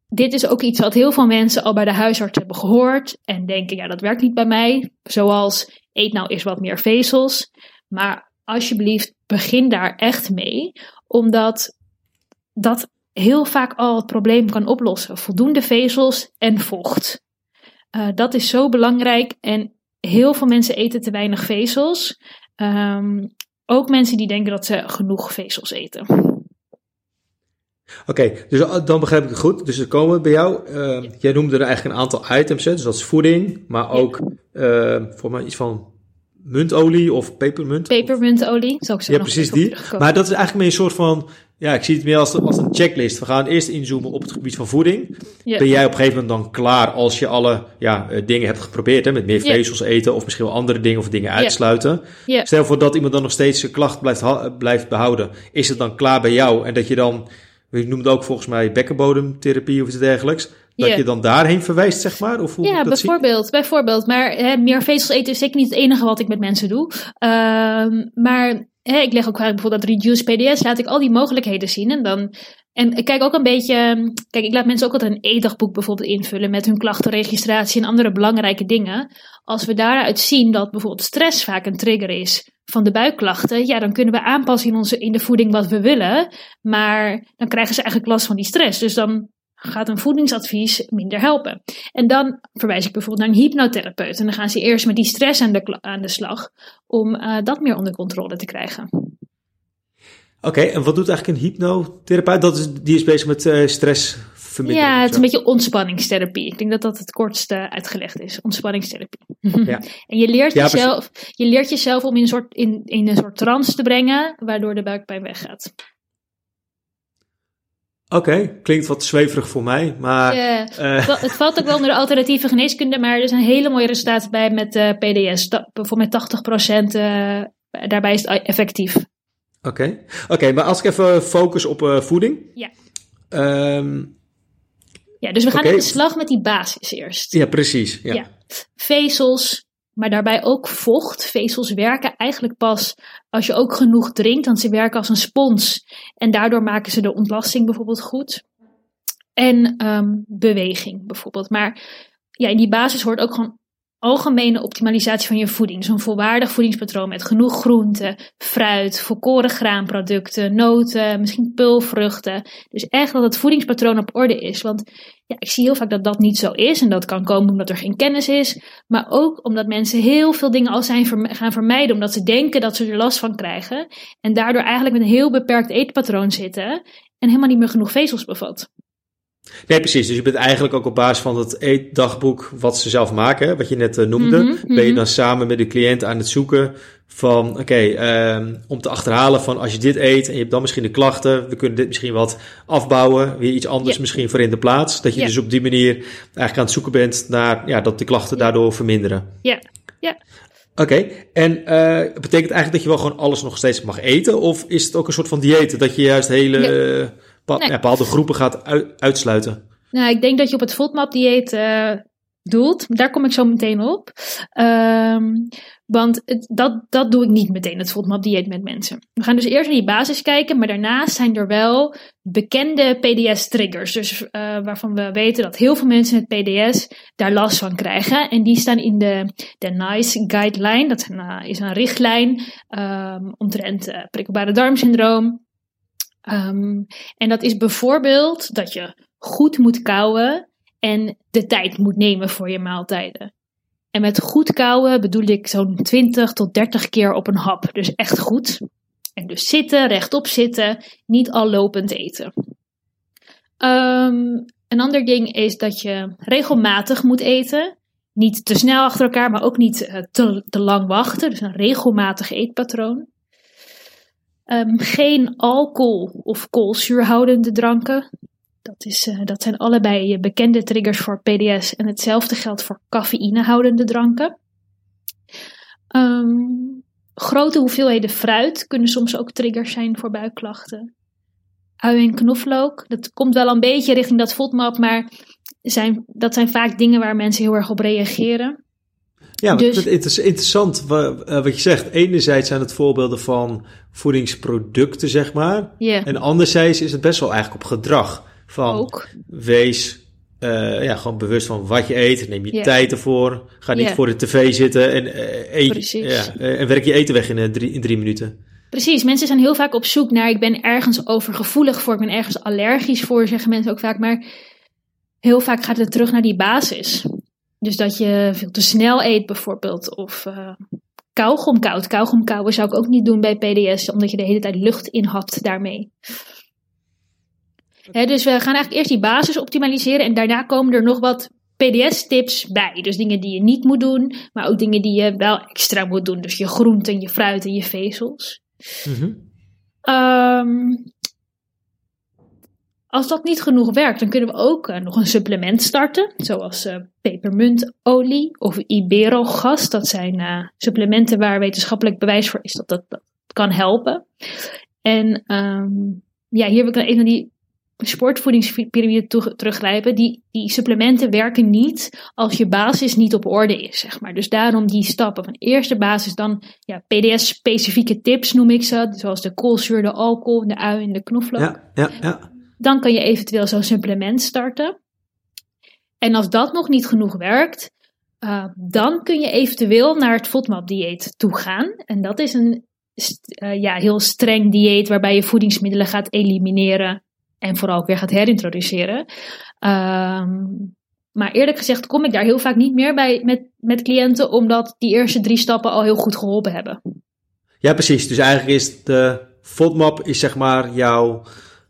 dit is ook iets wat heel veel mensen al bij de huisarts hebben gehoord en denken, ja, dat werkt niet bij mij. Zoals, eet nou eens wat meer vezels. Maar alsjeblieft, begin daar echt mee, omdat dat heel vaak al het probleem kan oplossen. Voldoende vezels en vocht. Uh, dat is zo belangrijk en heel veel mensen eten te weinig vezels. Um, ook mensen die denken dat ze genoeg vezels eten. Oké, dus dan begrijp ik het goed. Dus er komen bij jou, uh, jij noemde er eigenlijk een aantal items, hè? dus dat is voeding, maar ook uh, voor mij iets van muntolie of pepermunt. Pepermuntolie, zou ik zo Ja, precies die. Maar dat is eigenlijk meer een soort van, ja, ik zie het meer als, als een checklist. We gaan eerst inzoomen op het gebied van voeding. Ben jij op een gegeven moment dan klaar als je alle ja, eh, dingen hebt geprobeerd, hè, met meer vezels eten of misschien wel andere dingen of dingen uitsluiten. Stel voor dat iemand dan nog steeds zijn klacht blijft, blijft behouden. Is het dan klaar bij jou en dat je dan je noemde ook volgens mij bekkenbodemtherapie of iets dergelijks. Dat je dan daarheen verwijst, zeg maar? Of hoe ja, bijvoorbeeld, bijvoorbeeld. Maar hè, meer vezels eten is zeker niet het enige wat ik met mensen doe. Uh, maar hè, ik leg ook vaak bijvoorbeeld dat Reduce PDS, laat ik al die mogelijkheden zien. En dan en ik kijk ook een beetje. Kijk, ik laat mensen ook altijd een e-dagboek bijvoorbeeld invullen met hun klachtenregistratie en andere belangrijke dingen. Als we daaruit zien dat bijvoorbeeld stress vaak een trigger is van de buikklachten, ja, dan kunnen we aanpassen in, onze, in de voeding wat we willen. Maar dan krijgen ze eigenlijk last van die stress. Dus dan gaat een voedingsadvies minder helpen. En dan verwijs ik bijvoorbeeld naar een hypnotherapeut. En dan gaan ze eerst met die stress aan de, aan de slag om uh, dat meer onder controle te krijgen. Oké, en wat doet eigenlijk een hypnotherapeut? Dat is, die is bezig met uh, stress verminderen. Ja, het is een beetje ontspanningstherapie. Ik denk dat dat het kortste uitgelegd is. Ontspanningstherapie. Ja. en je leert, jezelf, je leert jezelf om in een, soort, in, in een soort trance te brengen, waardoor de buikpijn weggaat. Oké, klinkt wat zweverig voor mij, maar... Uh, het valt ook wel onder de alternatieve geneeskunde, maar er zijn hele mooie resultaten bij met uh, PDS. Voor mij 80% uh, daarbij is het effectief. Oké, oké, maar als ik even focus op uh, voeding. Ja. Um, ja, dus we gaan aan de slag met die basis eerst. Ja, precies. Ja. ja. Vezels, maar daarbij ook vocht. Vezels werken eigenlijk pas als je ook genoeg drinkt, want ze werken als een spons. En daardoor maken ze de ontlasting bijvoorbeeld goed. En um, beweging bijvoorbeeld. Maar ja, in die basis hoort ook gewoon algemene optimalisatie van je voeding. Dus een volwaardig voedingspatroon met genoeg groenten, fruit, volkoren graanproducten, noten, misschien pulvruchten. Dus echt dat het voedingspatroon op orde is. Want ja, ik zie heel vaak dat dat niet zo is. En dat kan komen omdat er geen kennis is. Maar ook omdat mensen heel veel dingen al zijn gaan vermijden. Omdat ze denken dat ze er last van krijgen. En daardoor eigenlijk met een heel beperkt eetpatroon zitten. En helemaal niet meer genoeg vezels bevat. Nee, precies. Dus je bent eigenlijk ook op basis van het eetdagboek wat ze zelf maken, wat je net uh, noemde, mm -hmm, ben je dan samen met de cliënt aan het zoeken van, oké, okay, um, om te achterhalen van als je dit eet en je hebt dan misschien de klachten, we kunnen dit misschien wat afbouwen, weer iets anders misschien voor in de plaats. Dat je dus op die manier eigenlijk aan het zoeken bent naar, ja, dat de klachten daardoor verminderen. Ja, ja. Oké, okay. en uh, betekent eigenlijk dat je wel gewoon alles nog steeds mag eten? Of is het ook een soort van dieet, dat je juist hele... Nee. bepaalde groepen gaat uitsluiten? Nou, ik denk dat je op het FODMAP-dieet uh, doelt. Daar kom ik zo meteen op. Um, want het, dat, dat doe ik niet meteen, het FODMAP-dieet met mensen. We gaan dus eerst naar die basis kijken, maar daarnaast zijn er wel bekende PDS-triggers. Dus uh, waarvan we weten dat heel veel mensen met PDS daar last van krijgen. En die staan in de, de NICE guideline. Dat is een, uh, is een richtlijn um, omtrent prikkelbare darmsyndroom. Um, en dat is bijvoorbeeld dat je goed moet kouwen en de tijd moet nemen voor je maaltijden. En met goed kouwen bedoel ik zo'n 20 tot 30 keer op een hap. Dus echt goed. En dus zitten, rechtop zitten, niet al lopend eten. Um, een ander ding is dat je regelmatig moet eten. Niet te snel achter elkaar, maar ook niet uh, te, te lang wachten. Dus een regelmatig eetpatroon. Um, geen alcohol of koolzuurhoudende dranken. Dat, is, uh, dat zijn allebei bekende triggers voor PDS. En hetzelfde geldt voor cafeïnehoudende dranken. Um, grote hoeveelheden fruit kunnen soms ook triggers zijn voor buikklachten. Ui en knoflook, dat komt wel een beetje richting dat FODMAP, maar zijn, dat zijn vaak dingen waar mensen heel erg op reageren. Ja, dus, het is interessant wat, eh, wat je zegt. Enerzijds zijn het voorbeelden van voedingsproducten, zeg maar. Yeah. En anderzijds is het best wel eigenlijk op gedrag. Van Ook. wees eh, ja, gewoon bewust van wat je eet. Neem je tijd ervoor. Ga niet voor de tv zitten en, eh, eet, ja, en werk je eten weg in, drie, in drie minuten. Precies, mensen zijn heel vaak op zoek naar, ik ben ergens overgevoelig voor, ik ben ergens allergisch voor, zeggen mensen ook vaak. Maar heel vaak gaat het terug naar die basis. Dus dat je veel te snel eet bijvoorbeeld, of eh kauwgom koud. Kauwgom kauwen zou ik ook niet doen bij PDS, omdat je de hele tijd lucht inhapt daarmee. Hè, dus we gaan eigenlijk eerst die basis optimaliseren en daarna komen er nog wat PDS-tips bij. Dus dingen die je niet moet doen, maar ook dingen die je wel extra moet doen. Dus je groenten, je fruit en je vezels. Ehm, als dat niet genoeg werkt, dan kunnen we ook eh, nog een supplement starten, zoals eh, pepermuntolie of iberogas. Dat zijn eh, supplementen waar wetenschappelijk bewijs voor is dat dat, dat kan helpen. En ehm, ja, hier wil ik dan even naar die sportvoedingspyramide teruggrijpen. Die, die supplementen werken niet als je basis niet op orde is, zeg maar. Dus daarom die stappen van eerste basis, dan ja, PDS-specifieke tips noem ik ze, zoals de koolzuur, de alcohol, de ui en de knoflook. Ja, ja, ja. Dan kan je eventueel zo'n supplement starten. En als dat nog niet genoeg werkt, eh, dan kun je eventueel naar het FODMAP-dieet toe gaan. En dat is een eh, ja, heel streng dieet waarbij je voedingsmiddelen gaat elimineren en vooral ook weer gaat herintroduceren. Ehm, maar eerlijk gezegd kom ik daar heel vaak niet meer bij met, met cliënten, omdat die eerste drie stappen al heel goed geholpen hebben. Ja, precies. Dus eigenlijk is de FODMAP is zeg maar jouw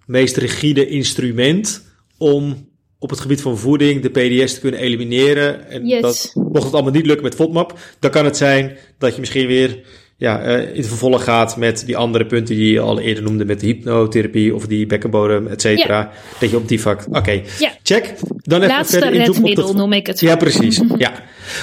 meest rigide instrument om op het gebied van voeding de PDS te kunnen elimineren. En Yes. dat, mocht het allemaal niet lukken met FODMAP, dan kan het zijn dat je misschien weer ja, eh, in het vervolg gaat met die andere punten die je al eerder noemde, met de hypnotherapie of die bekkenbodem, et cetera. Dat je op die vak. Oké, Ja. check. Dan even Laatste verder redmiddel dat- noem ik het. Ja, precies. ja.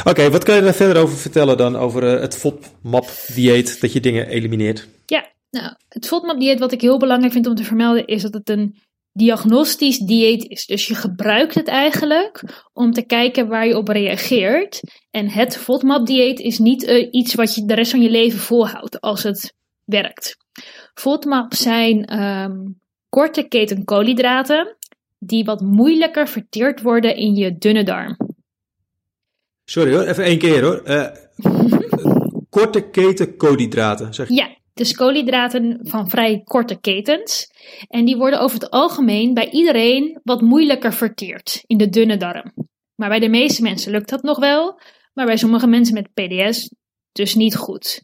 Oké, wat kan je daar verder over vertellen dan over eh, het FODMAP-dieet, dat je dingen elimineert? Ja, nou, het FODMAP-dieet wat ik heel belangrijk vind om te vermelden is dat het een diagnostisch dieet is. Dus je gebruikt het eigenlijk om te kijken waar je op reageert. En het FODMAP-dieet is niet eh, iets wat je de rest van je leven volhoudt als het werkt. FODMAP zijn ehm, korte keten koolhydraten die wat moeilijker verteerd worden in je dunne darm. Sorry hoor, even één keer hoor. Eh, korte keten koolhydraten, zeg je. Ja, dus koolhydraten van vrij korte ketens. En die worden over het algemeen bij iedereen wat moeilijker verteerd in de dunne darm. Maar bij de meeste mensen lukt dat nog wel, maar bij sommige mensen met PDS dus niet goed.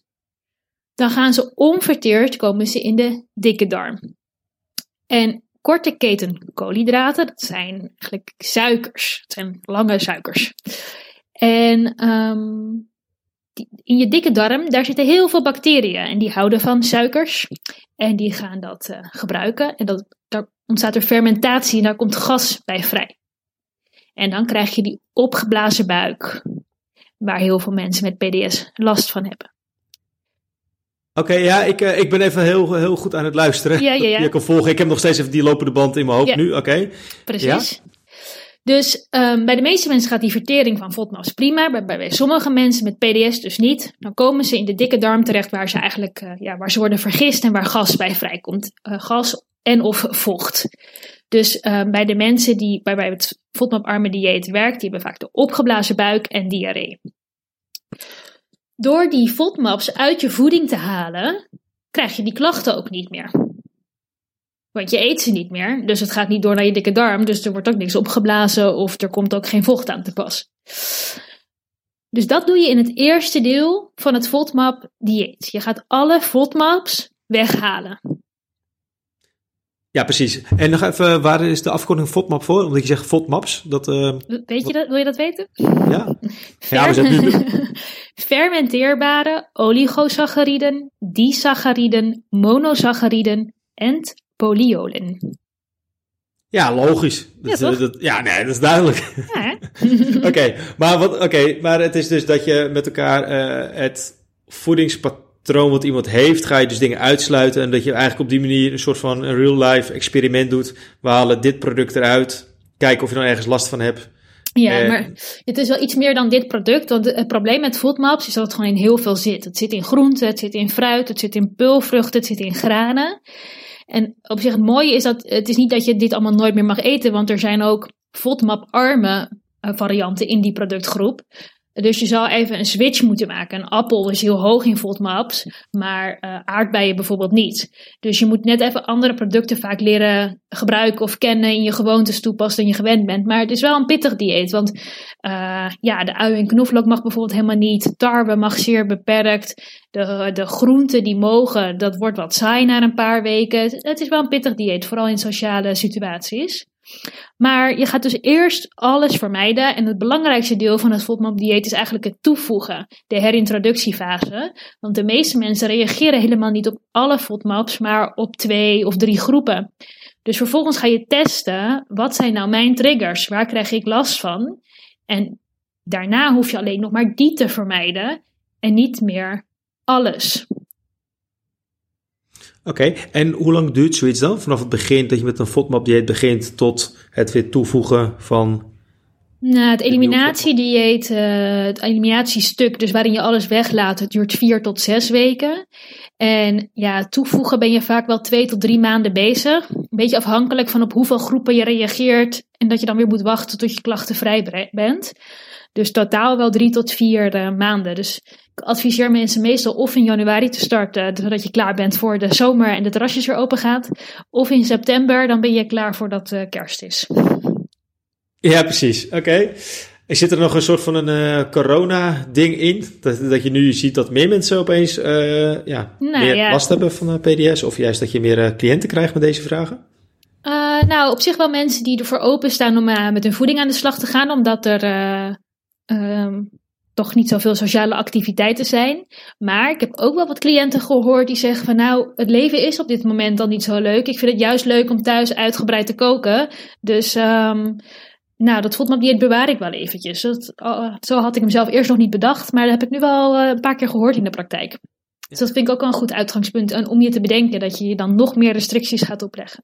Dan gaan ze onverteerd, komen ze in de dikke darm. En korte keten koolhydraten, dat zijn eigenlijk suikers. Het zijn lange suikers. En die- in je dikke darm, daar zitten heel veel bacteriën en die houden van suikers. En die gaan dat eh, gebruiken. En dat, daar ontstaat er fermentatie en daar komt gas bij vrij. En dan krijg je die opgeblazen buik, waar heel veel mensen met PDS last van hebben. Oké, ja, ik, eh, ik ben even heel, heel goed aan het luisteren. Ja, ja, ja. Je kan volgen. Ik heb nog steeds even die lopende band in mijn hoofd Ja. nu. Oké. Precies. Dus ehm, bij de meeste mensen gaat die vertering van FODMAPs prima. Bij, bij, bij sommige mensen met PDS dus niet. Dan komen ze in de dikke darm terecht waar ze eigenlijk eh, ja, waar ze worden vergist en waar gas bij vrijkomt. Eh, gas en of vocht. Dus ehm, bij de mensen die waarbij het FODMAP-arme dieet werkt, die hebben vaak de opgeblazen buik en diarree. Door die FODMAPs uit je voeding te halen, krijg je die klachten ook niet meer. Want je eet ze niet meer, dus het gaat niet door naar je dikke darm, dus er wordt ook niks opgeblazen of er komt ook geen vocht aan te pas. Dus dat doe je in het eerste deel van het FODMAP dieet. Je gaat alle FODMAPs weghalen. Ja, precies. En nog even, waar is de afkorting FODMAP voor? Omdat je zegt FODMAPs. Dat, eh, Weet je dat? Wil je dat weten? ja. ja, we zijn nu... Fermenteerbare oligosacchariden, disacchariden, monosacchariden en polyolen. Ja, logisch. Dat, Ja, toch? dat- ja, nee, dat is duidelijk. Ja? Oké, maar, wat, oké, maar het is dus dat je met elkaar eh, het voedingspatroon wat iemand heeft, ga je dus dingen uitsluiten. En dat je eigenlijk op die manier een soort van een real-life experiment doet. We halen dit product eruit, kijken of je dan ergens last van hebt. Ja, Eh, maar het is wel iets meer dan dit product. Want het probleem met FODMAPs is dat het gewoon in heel veel zit. Het zit in groenten, het zit in fruit, het zit in pulvruchten, het zit in granen. En op zich het mooie is dat het is niet dat je dit allemaal nooit meer mag eten, want er zijn ook FODMAP-arme uh, varianten in die productgroep. Dus je zal even een switch moeten maken. Een appel is heel hoog in FODMAPs, maar uh, aardbeien bijvoorbeeld niet. Dus je moet net even andere producten vaak leren gebruiken of kennen in je gewoontes toepassen dan je gewend bent. Maar het is wel een pittig dieet, want uh, ja, de ui en knoflook mag bijvoorbeeld helemaal niet. Tarwe mag zeer beperkt. De, de groenten die mogen, dat wordt wat saai na een paar weken. Het is wel een pittig dieet, vooral in sociale situaties. Maar je gaat dus eerst alles vermijden. En het belangrijkste deel van het FODMAP-dieet is eigenlijk het toevoegen, de herintroductiefase. Want de meeste mensen reageren helemaal niet op alle FODMAPs, maar op twee of drie groepen. Dus vervolgens ga je testen, wat zijn nou mijn triggers? Waar krijg ik last van? En daarna hoef je alleen nog maar die te vermijden en niet meer alles. Oké, en hoe lang duurt zoiets dan? Vanaf het begin dat je met een FODMAP-dieet begint tot het weer toevoegen van... Nou, het eliminatiedieet, uh, het eliminatiestuk, dus waarin je alles weglaat, het duurt vier tot zes weken. En ja, toevoegen ben je vaak wel twee tot drie maanden bezig. Een beetje afhankelijk van op hoeveel groepen je reageert en dat je dan weer moet wachten tot je klachtenvrij bent. Dus totaal wel drie tot vier uh, maanden. Dus ik adviseer mensen meestal of in januari te starten, zodat je klaar bent voor de zomer en de terrasjes weer open gaat. Of in september, dan ben je klaar voordat uh, kerst is. Ja, precies. Oké. Okay. Zit er nog een soort van een uh, corona-ding in? Dat, dat je nu ziet dat meer mensen opeens uh, ja, nou, meer ja. last hebben van PDS? Of juist dat je meer cliënten krijgt met deze vragen? Nou, op zich wel mensen die ervoor openstaan om met hun voeding aan de slag te gaan, omdat er um, toch niet zoveel sociale activiteiten zijn. Maar ik heb ook wel wat cliënten gehoord die zeggen van nou, het leven is op dit moment dan niet zo leuk. Ik vind het juist leuk om thuis uitgebreid te koken. Dus um, nou, dat voelt dieet bewaar ik wel eventjes. Dat, uh, zo had ik mezelf eerst nog niet bedacht, maar dat heb ik nu wel uh, een paar keer gehoord in de praktijk. Dus dat vind ik ook wel een goed uitgangspunt en om je te bedenken dat je je dan nog meer restricties gaat opleggen.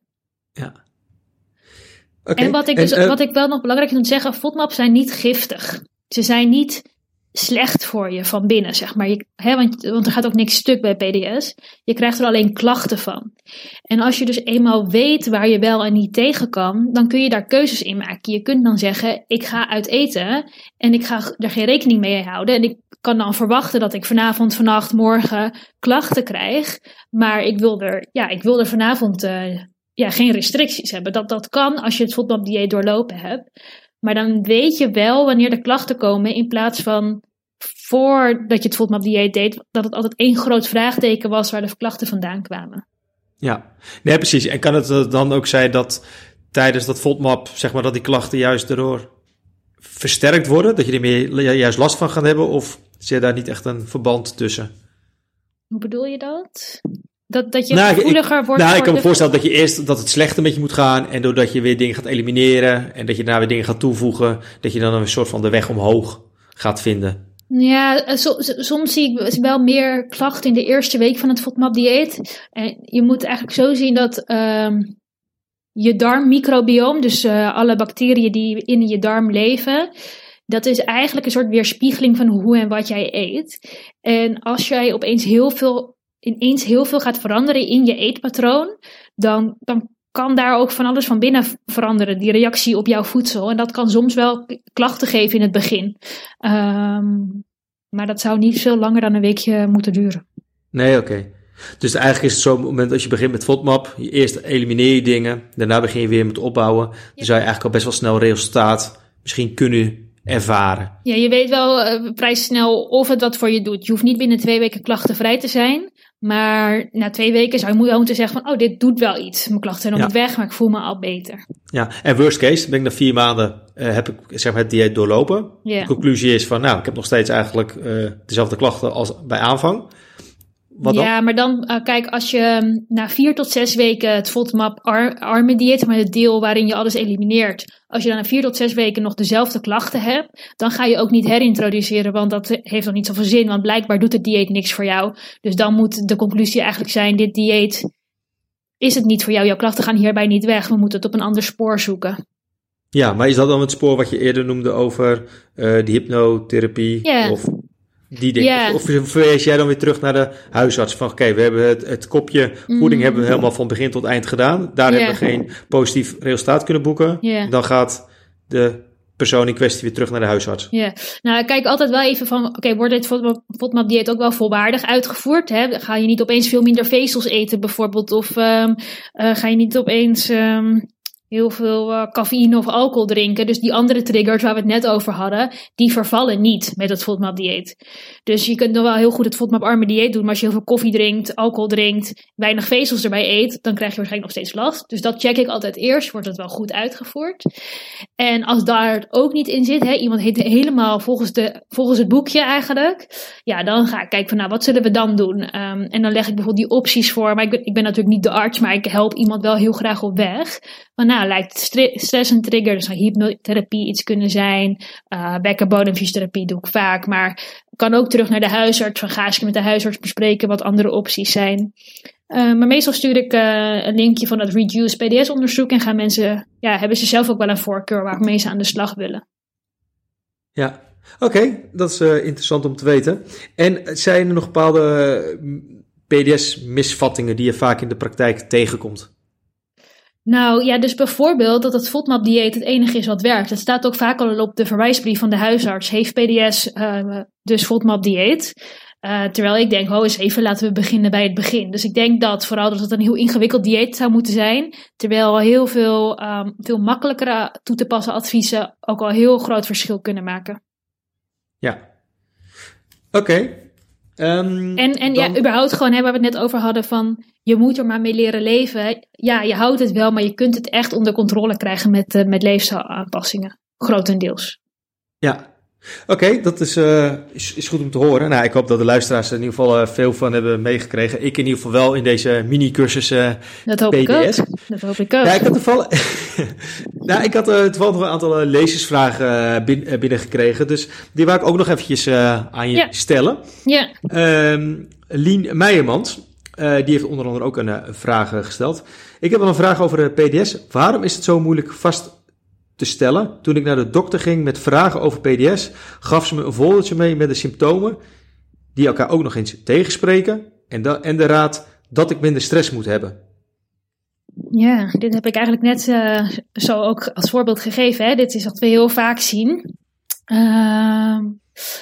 Ja. Okay. En, wat ik, dus, en, uh, wat ik wel nog belangrijk vind om te zeggen, FODMAP zijn niet giftig. Ze zijn niet slecht voor je van binnen, zeg maar. Je, hè, want, want er gaat ook niks stuk bij PDS. Je krijgt er alleen klachten van. En als je dus eenmaal weet waar je wel en niet tegen kan, dan kun je daar keuzes in maken. Je kunt dan zeggen, ik ga uit eten en ik ga er geen rekening mee houden. En ik kan dan verwachten dat ik vanavond, vannacht, morgen klachten krijg. Maar ik wil er, ja, ik wil er vanavond uh, ja, geen restricties hebben. Dat, dat kan als je het voetbaldieet doorlopen hebt. Maar dan weet je wel wanneer de klachten komen in plaats van voordat je het FODMAP dieet deed, dat het altijd één groot vraagteken was waar de klachten vandaan kwamen. Ja, nee precies. En kan het dan ook zijn dat tijdens dat FODMAP, zeg maar, dat die klachten juist erdoor versterkt worden? Dat je er meer juist last van gaat hebben? Of zit daar niet echt een verband tussen? Hoe bedoel je dat? Dat, dat je nou, gevoeliger ik, wordt. Nou, ik kan me voorstellen dat je eerst dat het slechter met je moet gaan. En doordat je weer dingen gaat elimineren. En dat je daarna weer dingen gaat toevoegen. Dat je dan een soort van de weg omhoog gaat vinden. Ja, eh, soms zie ik wel meer klachten in de eerste week van het FODMAP-dieet. En je moet eigenlijk zo zien dat um, je darmmicrobioom, dus uh, alle bacteriën die in je darm leven, dat is eigenlijk een soort weerspiegeling van hoe en wat jij eet. En als jij opeens heel veel, ineens heel veel gaat veranderen in je eetpatroon, dan, dan kan daar ook van alles van binnen veranderen, die reactie op jouw voedsel. En dat kan soms wel klachten geven in het begin. Um, maar dat zou niet veel langer dan een weekje moeten duren. Nee, oké. Okay. Dus eigenlijk is het zo, op het moment als je begint met FODMAP, je eerst elimineer je dingen, daarna begin je weer met opbouwen. Dan zou je eigenlijk al best wel snel resultaat misschien kunnen ervaren. Ja, je weet wel uh, vrij snel of het wat voor je doet. Je hoeft niet binnen twee weken klachtenvrij te zijn. Maar na twee weken zou je wel moeten zeggen van, oh, dit doet wel iets. Mijn klachten zijn nog niet weg, maar ik voel me al beter. Ja, en worst case, ben ik na vier maanden, uh, heb ik zeg maar, het dieet doorlopen. Yeah. De conclusie is van, nou, ik heb nog steeds eigenlijk uh, dezelfde klachten als bij aanvang. Wat ja, dan? maar dan, uh, kijk, als je um, na vier tot zes weken het FODMAP ar arme dieet, maar het deel waarin je alles elimineert, als je dan na vier tot zes weken nog dezelfde klachten hebt, dan ga je ook niet herintroduceren, want dat heeft nog niet zoveel zin, want blijkbaar doet het dieet niks voor jou. Dus dan moet de conclusie eigenlijk zijn, dit dieet is het niet voor jou, jouw klachten gaan hierbij niet weg, we moeten het op een ander spoor zoeken. Ja, maar is dat dan het spoor wat je eerder noemde over uh, die hypnotherapie? Ja. Of die dingen? Of, verwees jij dan weer terug naar de huisarts van oké, we hebben het, het kopje voeding Mm. hebben we helemaal van begin tot eind gedaan. Daar hebben we geen positief resultaat kunnen boeken. Dan gaat de persoon in kwestie weer terug naar de huisarts. Ja, nou kijk altijd wel even van, oké, wordt dit FODMAP dieet ook wel volwaardig uitgevoerd? Hè? Ga je niet opeens veel minder vezels eten bijvoorbeeld? Of ehm, eh, ga je niet opeens ehm, heel veel eh, cafeïne of alcohol drinken? Dus die andere triggers waar we het net over hadden, die vervallen niet met het FODMAP dieet. Dus je kunt nog wel heel goed het FODMAP arme dieet doen, maar als je heel veel koffie drinkt, alcohol drinkt, weinig vezels erbij eet, dan krijg je waarschijnlijk nog steeds last. Dus dat check ik altijd eerst, wordt het wel goed uitgevoerd? En als daar ook niet in zit, hè, iemand heet helemaal volgens, de, volgens het boekje eigenlijk, ja, dan ga ik kijken van nou, wat zullen we dan doen? Ehm, en dan leg ik bijvoorbeeld die opties voor, maar ik ben, natuurlijk niet de arts, maar ik help iemand wel heel graag op weg. Maar lijkt stre- stress een trigger, dus hypnotherapie iets kunnen zijn, uh, bekkenbodemfysiotherapie doe ik vaak, maar kan ook terug naar de huisarts, van ga eens met de huisarts bespreken wat andere opties zijn. Uh, maar meestal stuur ik uh, een linkje van dat Reduce PDS onderzoek en gaan mensen, ja, hebben ze zelf ook wel een voorkeur waarmee ze aan de slag willen. Ja, oké, dat is interessant om te weten. En zijn er nog bepaalde PDS-misvattingen die je vaak in de praktijk tegenkomt? Nou ja, dus bijvoorbeeld dat het FODMAP-dieet het enige is wat werkt. Het staat ook vaak al op de verwijsbrief van de huisarts. Heeft PDS uh, dus FODMAP-dieet? Uh, terwijl ik denk, oh eens even, laten we beginnen bij het begin. Dus ik denk dat vooral dat het een heel ingewikkeld dieet zou moeten zijn. Terwijl heel veel, um, veel makkelijkere toe te passen adviezen ook al heel groot verschil kunnen maken. Ja, oké. Um, en en dan... ja, überhaupt gewoon hè, waar we het net over hadden van je moet er maar mee leren leven. Ja, je houdt het wel, maar je kunt het echt onder controle krijgen met, uh, met leefstijlaanpassingen. Grotendeels. Ja, Oké, okay, dat is, uh, is, is, goed om te horen. Nou, ik hoop dat de luisteraars er in ieder geval uh, veel van hebben meegekregen. Ik in ieder geval wel in deze mini-cursus uh, dat hoop PDS. Ik ook. Dat hoop ik ook. Ja, ik had toevallig, nou, ik had toevallig nog een aantal lezersvragen bin, binnengekregen. Dus die wou ik ook nog eventjes aan je ja. stellen. Ja. Um, Lien Meijermans, die heeft onder andere ook een, een vraag gesteld. Ik heb wel een vraag over de PDS. Waarom is het zo moeilijk vast te stellen. Toen ik naar de dokter ging met vragen over PDS, gaf ze me een foldertje mee met de symptomen die elkaar ook nog eens tegenspreken en, en de raad dat ik minder stress moet hebben. Ja, dit heb ik eigenlijk net uh, zo ook als voorbeeld gegeven. Hè? Dit is wat we heel vaak zien. Uh,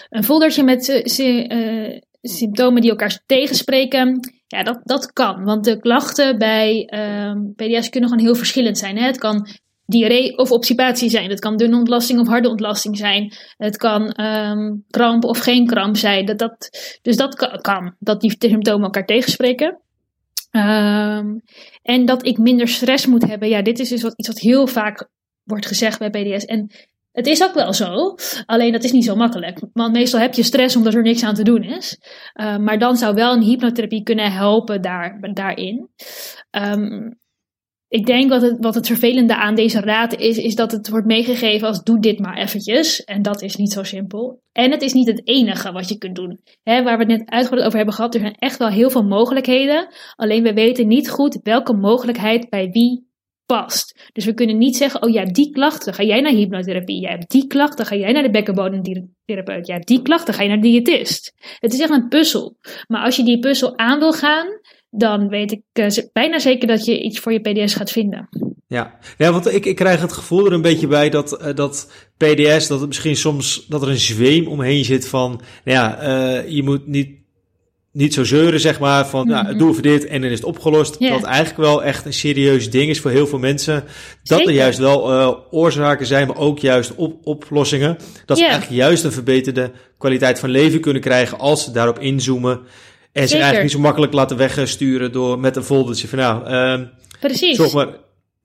een foldertje met uh, symptomen die elkaar tegenspreken. Ja, dat, dat kan. Want de klachten bij ehm, PDS kunnen gewoon heel verschillend zijn. Hè? Het kan diarree of obstipatie zijn. Het kan dunne ontlasting of harde ontlasting zijn. Het kan um, kramp of geen kramp zijn. Dat, dat, dus dat kan, dat die symptomen elkaar tegenspreken. Um, en dat ik minder stress moet hebben. Ja, dit is dus wat, iets wat heel vaak wordt gezegd bij PDS. En het is ook wel zo, alleen dat is niet zo makkelijk. Want meestal heb je stress omdat er niks aan te doen is. Uh, maar dan zou wel een hypnotherapie kunnen helpen daar, daarin. Um, ik denk wat het, wat het vervelende aan deze raad is, is dat het wordt meegegeven als doe dit maar eventjes. En dat is niet zo simpel. En het is niet het enige wat je kunt doen. Waar we het net uitgebreid over hebben gehad, er zijn echt wel heel veel mogelijkheden. Alleen we weten niet goed welke mogelijkheid bij wie past. Dus we kunnen niet zeggen, oh hebt die klachten, ga jij naar hypnotherapie. Hebt die klachten, ga jij naar de bekkenbodemtherapeut. Hebt die klachten, ga je naar de diëtist. Het is echt een puzzel. Maar als je die puzzel aan wil gaan, dan weet ik uh, bijna zeker dat je iets voor je PDS gaat vinden. Ja, ja want ik, ik krijg het gevoel er een beetje bij dat, uh, dat PDS, dat het misschien soms dat er een zweem omheen zit van, nou ja, uh, je moet niet, niet zo zeuren, zeg maar, van, mm-hmm. nou, doe even dit en dan is het opgelost. Yeah. Dat eigenlijk wel echt een serieus ding is voor heel veel mensen. Dat Zeker. er juist wel oorzaken zijn, maar ook juist op, oplossingen. Dat Yeah. ze eigenlijk juist een verbeterde kwaliteit van leven kunnen krijgen als ze daarop inzoomen. En ze Zeker. eigenlijk niet zo makkelijk laten wegsturen door met een foldertje van nou, uh, Precies. zorg maar.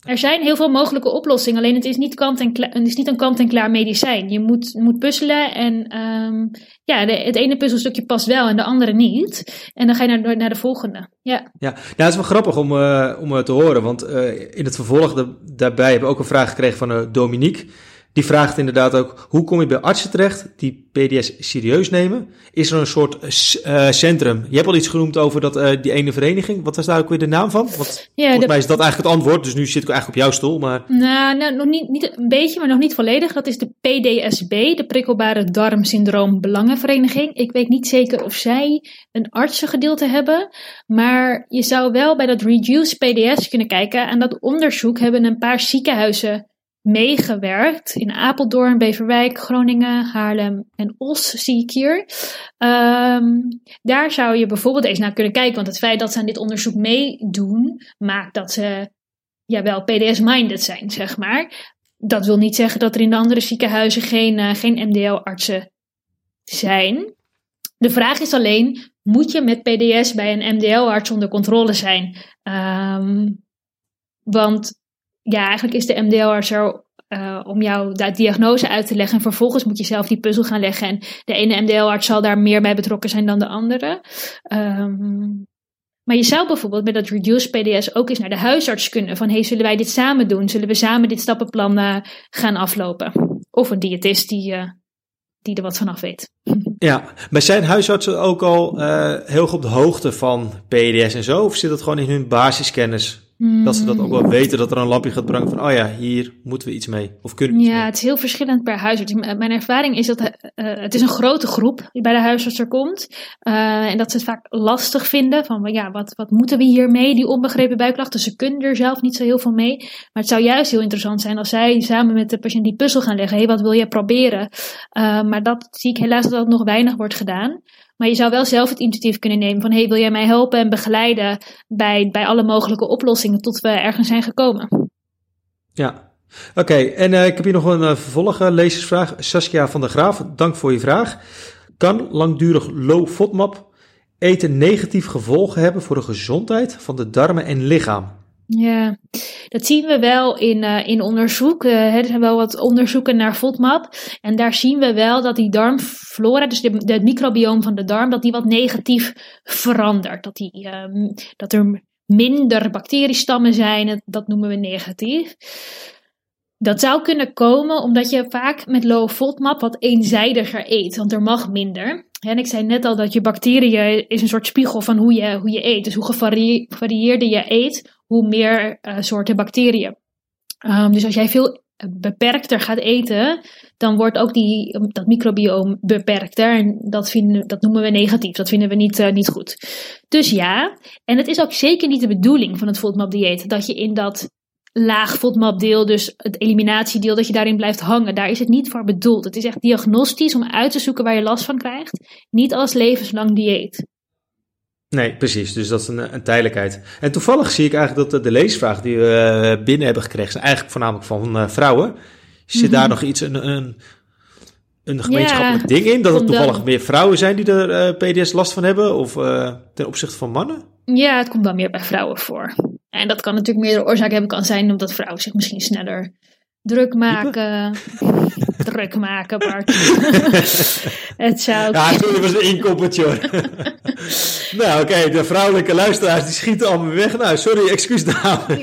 Er zijn heel veel mogelijke oplossingen, alleen het is niet, kant en het is niet een kant-en-klaar medicijn. Je moet, moet puzzelen en um, ja, de, het ene puzzelstukje past wel en de andere niet. En dan ga je naar, naar de volgende. Ja, ja. Nou, het is wel grappig om, uh, om te horen, want uh, in het vervolg de, daarbij hebben we ook een vraag gekregen van uh, Dominique. Die vraagt inderdaad ook, hoe kom je bij artsen terecht die PDS serieus nemen? Is er een soort uh, centrum? Je hebt al iets genoemd over dat, uh, die ene vereniging. Wat was daar ook weer de naam van? Want ja, volgens mij is dat eigenlijk het antwoord, dus nu zit ik eigenlijk op jouw stoel. Maar... Nou, nou nog niet, niet een beetje, maar nog niet volledig. Dat is de PDSB, de Prikkelbare Darmsyndroom Belangenvereniging. Ik weet niet zeker of zij een artsengedeelte hebben, maar je zou wel bij dat Reduce PDS kunnen kijken. En dat onderzoek hebben een paar ziekenhuizen meegewerkt. In Apeldoorn, Beverwijk, Groningen, Haarlem en Os zie ik hier. Um, daar zou je bijvoorbeeld eens naar kunnen kijken. Want het feit dat ze aan dit onderzoek meedoen, maakt dat ze ja, wel PDS-minded zijn, zeg maar. Dat wil niet zeggen dat er in de andere ziekenhuizen geen, uh, geen MDL-artsen zijn. De vraag is alleen, moet je met PDS bij een MDL-arts onder controle zijn? Um, want ja, eigenlijk is de MDL-arts er uh, om jou diagnose uit te leggen. En vervolgens moet je zelf die puzzel gaan leggen. En de ene MDL-arts zal daar meer bij betrokken zijn dan de andere. Um, maar je zou bijvoorbeeld met dat Reduce PDS ook eens naar de huisarts kunnen. Van, hey, zullen wij dit samen doen? Zullen we samen dit stappenplan uh, gaan aflopen? Of een diëtist die, uh, die er wat vanaf weet. Ja, maar zijn huisartsen ook al heel goed op de hoogte van PDS en zo? Of zit dat gewoon in hun basiskennis? Dat ze dat ook wel weten, dat er een lampje gaat brengen van, oh ja, hier moeten we iets mee. Of kunnen we Ja, het is heel verschillend per huisarts. Mijn ervaring is dat uh, het is een grote groep die bij de huisarts er komt. Uh, en dat ze het vaak lastig vinden van, ja, wat, wat moeten we hiermee, die onbegrepen buikklachten. Ze kunnen er zelf niet zo heel veel mee. Maar het zou juist heel interessant zijn als zij samen met de patiënt die puzzel gaan leggen. Hé, hey, wat wil je proberen? Uh, maar dat zie ik helaas dat dat nog weinig wordt gedaan. Maar je zou wel zelf het initiatief kunnen nemen van hey, wil jij mij helpen en begeleiden bij, bij alle mogelijke oplossingen tot we ergens zijn gekomen. Ja, oké. En uh, ik heb hier nog een uh, vervolg lezersvraag. Saskia van der Graaf, dank voor je vraag. Kan langdurig low FODMAP eten negatief gevolgen hebben voor de gezondheid van de darmen en lichaam? Ja, dat zien we wel in, uh, in onderzoek. Uh, er zijn wel wat onderzoeken naar FODMAP. En daar zien we wel dat die darmflora, dus de, de microbioom van de darm, dat die wat negatief verandert. Dat, die, um, dat er minder bacteriestammen zijn, dat noemen we negatief. Dat zou kunnen komen omdat je vaak met low FODMAP wat eenzijdiger eet, want er mag minder. En ik zei net al dat je bacteriën is een soort spiegel van hoe je, hoe je eet. Dus hoe gevarieerder je eet, hoe meer uh, soorten bacteriën. Um, dus als jij veel beperkter gaat eten, dan wordt ook die, dat microbioom beperkter. En dat, vinden, dat noemen we negatief. Dat vinden we niet, uh, niet goed. Dus ja, en het is ook zeker niet de bedoeling van het FODMAP dieet dat je in dat laag FODMAP deel, dus het eliminatiedeel, dat je daarin blijft hangen. Daar is het niet voor bedoeld. Het is echt diagnostisch om uit te zoeken waar je last van krijgt. Niet als levenslang dieet. Nee, precies. Dus dat is een, een tijdelijkheid. En toevallig zie ik eigenlijk dat de, de leesvraag die we uh, binnen hebben gekregen, zijn eigenlijk voornamelijk van uh, vrouwen. Zit mm daar nog iets, een, een, een gemeenschappelijk ja, ding in? Dat er toevallig meer vrouwen zijn die er uh, PDS last van hebben? Of ten opzichte van mannen? Ja, het komt wel meer bij vrouwen voor. En dat kan natuurlijk meerdere oorzaken hebben. Kan zijn omdat vrouwen zich misschien sneller druk maken. maken, Bart. het zou... Ja, sorry, was een inkoppertje hoor. nou, oké, de vrouwelijke luisteraars die schieten allemaal weg. Nou, sorry, excuus dames.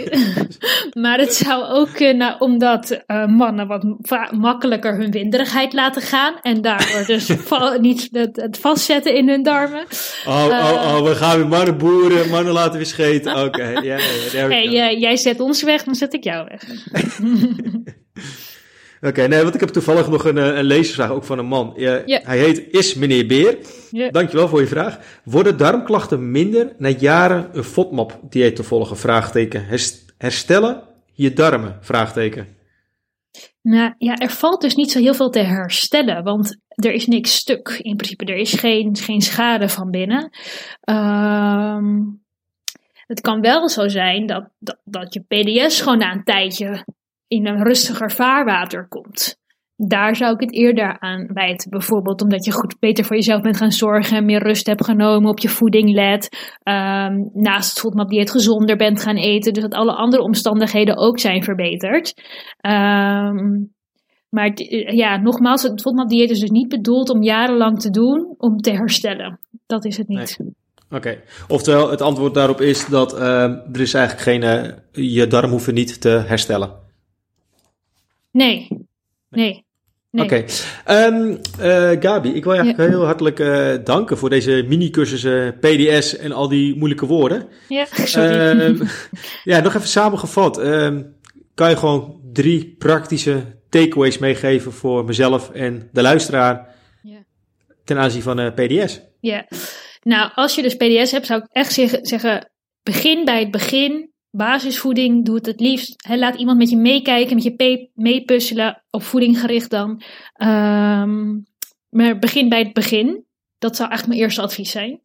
maar het zou ook kunnen omdat uh, mannen wat makkelijker hun winderigheid laten gaan. En daardoor dus niet het, het, vastzetten in hun darmen. Oh, uh, oh, oh, we gaan weer mannen boeren, mannen laten weer scheten. Oké, okay, yeah, yeah, hey, uh, jij zet ons weg, dan zet ik jou weg. Oké, nee, want ik heb toevallig nog een, eh, een lezersvraag, ook van een man. Hij heet Is meneer Beer. Ja. Dankjewel voor je vraag. Worden darmklachten minder na jaren een FODMAP-dieet te volgen? Vraagteken. Herstellen je darmen? Vraagteken. Nou ja, er valt dus niet zo heel veel te herstellen, want er is niks stuk in principe. Er is geen, geen schade van binnen. Um, het kan wel zo zijn dat, dat, dat je PDS gewoon na een tijdje in een rustiger vaarwater komt. Daar zou ik het eerder aan wijten. Bijvoorbeeld omdat je goed beter voor jezelf bent gaan zorgen, meer rust hebt genomen, op je voeding let. Um, naast het FODMAP dieet gezonder bent gaan eten. Dus dat alle andere omstandigheden ook zijn verbeterd. Um, maar ja, nogmaals, het FODMAP dieet is dus niet bedoeld om jarenlang te doen om te herstellen. Dat is het niet. Oké, oftewel het antwoord daarop is dat uh, er is eigenlijk geen, uh, je darm hoeven niet te herstellen. Nee, Nee. nee. Oké. Ehm, eh, Gabi, ik wil je ja. heel hartelijk uh, danken voor deze mini-cursussen PDS en al die moeilijke woorden. Ja, sorry. Um, ja, nog even samengevat. Um, kan je gewoon drie praktische takeaways meegeven voor mezelf en de luisteraar ja. ten aanzien van uh, PDS? Ja, nou als je dus PDS hebt zou ik echt zeggen, begin bij het begin. Basisvoeding, doe het het liefst. Laat iemand met je meekijken, met je meepuzzelen, op voeding gericht dan. Um, maar begin bij het begin. Dat zou eigenlijk mijn eerste advies zijn.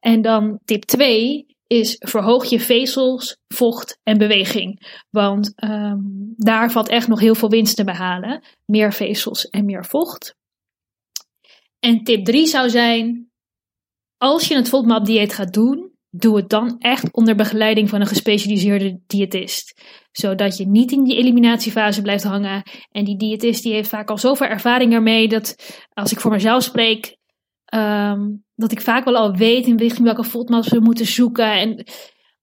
En dan tip 2 is verhoog je vezels, vocht en beweging. Want um, daar valt echt nog heel veel winst te behalen. Meer vezels en meer vocht. En tip 3 zou zijn, als je het FODMAP dieet gaat doen, doe het dan echt onder begeleiding van een gespecialiseerde diëtist. Zodat je niet in die eliminatiefase blijft hangen. En die diëtist die heeft vaak al zoveel ervaring ermee dat als ik voor mezelf spreek, um, dat ik vaak wel al weet in richting welke FODMAPs we moeten zoeken. En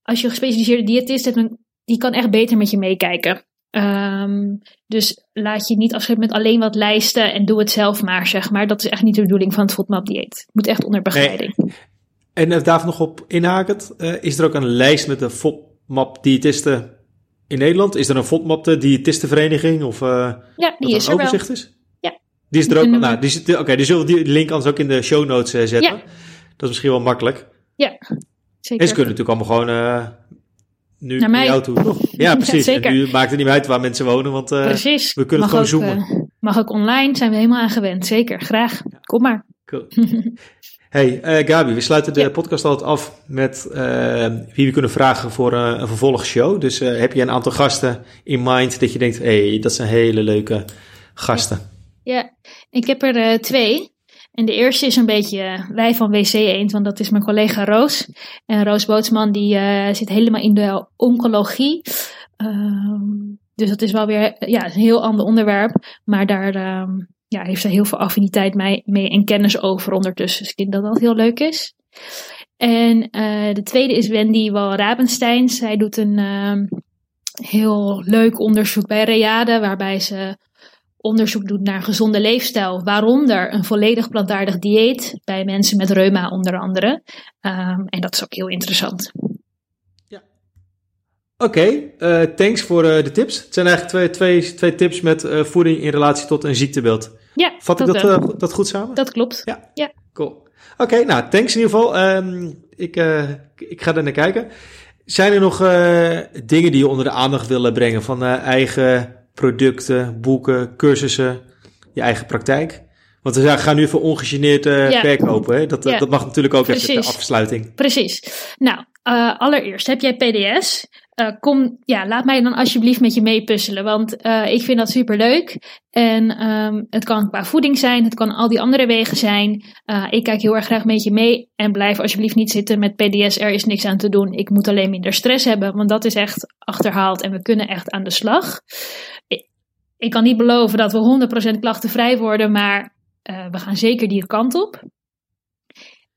als je een gespecialiseerde diëtist hebt, die kan echt beter met je meekijken. Um, dus laat je niet afschepen met alleen wat lijsten en doe het zelf maar, zeg maar. Dat is echt niet de bedoeling van het FODMAP dieet. Het moet echt onder begeleiding. Nee. En uh, daar nog op inhakend, uh, is er ook een lijst met de FODMAP diëtisten in Nederland? Is er een FODMAP de diëtistenvereniging? Of uh, ja, die is er overzicht is? Ja. Die is er ook, nou, die oké, okay, die zullen die link anders ook in de show notes zetten. Ja. Dat is misschien wel makkelijk. Ja, zeker. En ze kunnen natuurlijk allemaal gewoon nu naar jou toe. Toch? Ja, precies. Ja, en nu maakt het niet meer uit waar mensen wonen, want uh, we kunnen mag het gewoon ook, zoomen. Mag ook online, zijn we helemaal aan gewend. Zeker, graag. Kom maar. Cool. Hey, uh, Gabi, we sluiten de ja. podcast altijd af met uh, wie we kunnen vragen voor uh, een vervolgshow. Dus heb je een aantal gasten in mind dat je denkt, hé, hey, dat zijn hele leuke gasten? Ja, ik heb er twee. En de eerste is een beetje wij van WC Eend, want dat is mijn collega Roos. En Roos Bootsman die zit helemaal in de oncologie. Um, dus dat is wel weer ja, een heel ander onderwerp. Maar daar um, ja, heeft zij heel veel affiniteit mee, en kennis over ondertussen. Dus ik denk dat dat heel leuk is. En uh, de tweede is Wendy Wal-Rabenstein. Zij doet een uh, heel leuk onderzoek bij Reade, waarbij ze onderzoek doet naar gezonde leefstijl, waaronder een volledig plantaardig dieet bij mensen met reuma onder andere. Um, en dat is ook heel interessant. Oké, okay, uh, thanks voor uh, de tips. Het zijn eigenlijk twee, twee, twee tips met uh, voeding in relatie tot een ziektebeeld. Ja, Vat ik dat, dat, dat goed samen? Dat klopt. Ja, ja. cool. Oké, okay, nou, thanks in ieder geval. Um, ik, ik ga er naar kijken. Zijn er nog dingen die je onder de aandacht willen brengen van eigen producten, boeken, cursussen, je eigen praktijk? Want we gaan nu even ongegeneerd ja. verkopen. Hè? Dat, ja. dat mag natuurlijk ook Precies. even de afsluiting. Precies. Nou, allereerst heb jij PDS. Uh, kom, ja, laat mij dan alsjeblieft met je meepuzzelen, want uh, ik vind dat super leuk. En um, het kan qua voeding zijn, het kan al die andere wegen zijn. Uh, ik kijk heel erg graag met je mee en blijf alsjeblieft niet zitten met PDS, er is niks aan te doen. Ik moet alleen minder stress hebben, want dat is echt achterhaald en we kunnen echt aan de slag. Ik, ik kan niet beloven dat we 100% klachtenvrij worden, maar we gaan zeker die kant op.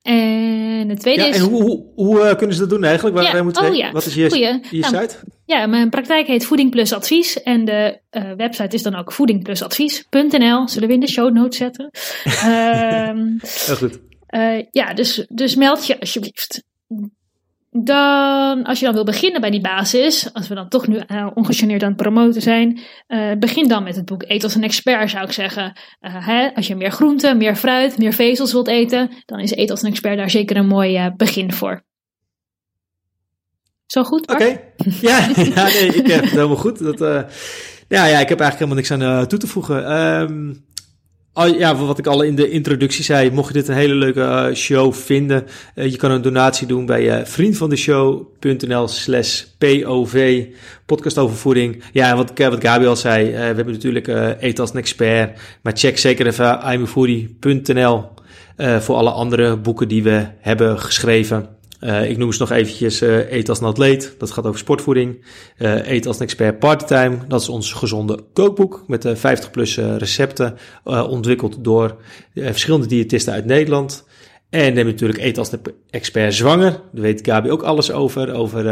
En het tweede ja, is... En hoe, hoe, hoe uh, kunnen ze dat doen eigenlijk? Waar, ja, moeten oh, ja. Wat is je, Goeie. je nou, site? Ja, mijn praktijk heet Voeding Plus Advies. En de uh, website is dan ook voedingplusadvies.nl. Zullen we in de show notes zetten. um, Heel goed. Uh, ja, dus, dus meld je alsjeblieft. Dan, als je dan wil beginnen bij die basis, als we dan toch nu uh, ongegeneerd aan het promoten zijn, uh, begin dan met het boek Eet als een expert, zou ik zeggen. Uh, hè, als je meer groenten, meer fruit, meer vezels wilt eten, dan is Eet als een expert daar zeker een mooi begin voor. Zo goed? Oké. Ja, ja, nee, ik heb het helemaal goed. Dat, ja, ja, ik heb eigenlijk helemaal niks aan toe te voegen. Um, Oh, ja, wat ik al in de introductie zei, mocht je dit een hele leuke uh, show vinden, uh, je kan een donatie doen bij uh, vriendvandeshow.nl slash POV, podcast over voeding. Ja, wat, wat Gabi al zei, we hebben natuurlijk Eet als een expert, maar check zeker even imefoodie.nl voor alle andere boeken die we hebben geschreven. Uh, ik noem ze nog eventjes uh, Eet als een atleet, dat gaat over sportvoeding. Uh, Eet als een expert parttime, dat is ons gezonde kookboek met 50 plus recepten, ontwikkeld door verschillende diëtisten uit Nederland. En dan hebben we natuurlijk Eet als een expert zwanger, daar weet Gabi ook alles over, over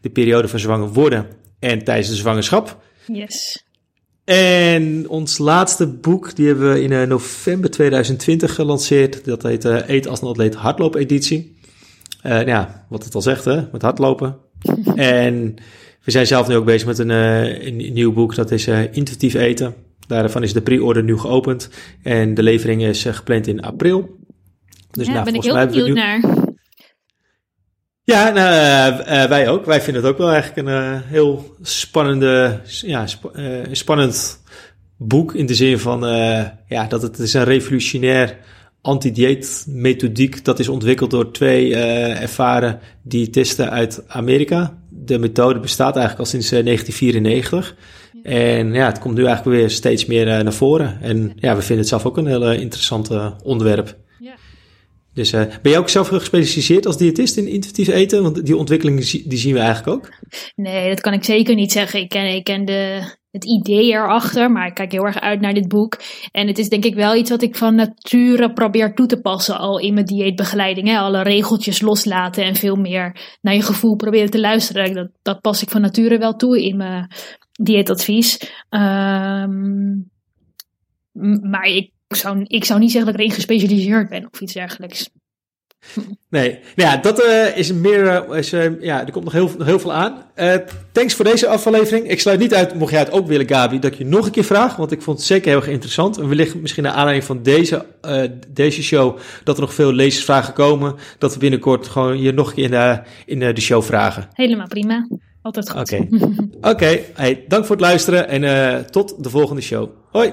de periode van zwanger worden en tijdens de zwangerschap. Yes. En ons laatste boek, die hebben we in november 2020 gelanceerd. Dat heet Eet als een atleet hardloop-editie. Uh, ja, wat het al zegt, hè, met hardlopen. en we zijn zelf nu ook bezig met een, uh, een nieuw boek, dat is uh, Intuïtief Eten. Daarvan is de pre-order nu geopend en de levering is gepland in april. Dus ja, nou, ben ik heel benieuwd nu... naar. Ja, nou, wij ook. Wij vinden het ook wel eigenlijk een heel spannende, ja, sp spannend boek in de zin van ja, dat het is een revolutionair anti-dieet methodiek. Dat is ontwikkeld door twee uh, ervaren diëtisten uit Amerika. De methode bestaat eigenlijk al sinds 1994. Eh, en ja, het komt nu eigenlijk weer steeds meer uh, naar voren. En ja, we vinden het zelf ook een heel interessant onderwerp. Ja. Dus ben je ook zelf gespecialiseerd als diëtist in intuïtief eten? Want die ontwikkeling die zien we eigenlijk ook. Nee, dat kan ik zeker niet zeggen. Ik ken, ik ken de, het idee erachter, maar ik kijk heel erg uit naar dit boek. En het is denk ik wel iets wat ik van nature probeer toe te passen al in mijn dieetbegeleiding. Hè? Alle regeltjes loslaten en veel meer naar je gevoel proberen te luisteren. Dat, dat pas ik van nature wel toe in mijn dieetadvies. Um, maar ik zou, ik zou niet zeggen dat ik erin gespecialiseerd ben of iets dergelijks. Nee, nou ja, dat uh, is meer. Uh, is, uh, ja, er komt nog heel, heel veel aan. thanks voor deze aflevering. Ik sluit niet uit, mocht jij het ook willen, Gabi, dat ik je nog een keer vraag. Want ik vond het zeker heel erg interessant. En wellicht misschien naar aanleiding van deze, deze show. dat er nog veel lezersvragen komen. Dat we binnenkort gewoon je nog een keer in de, in de show vragen. Helemaal prima. Altijd goed. Oké, okay. okay. hey, dank voor het luisteren en tot de volgende show. Hoi.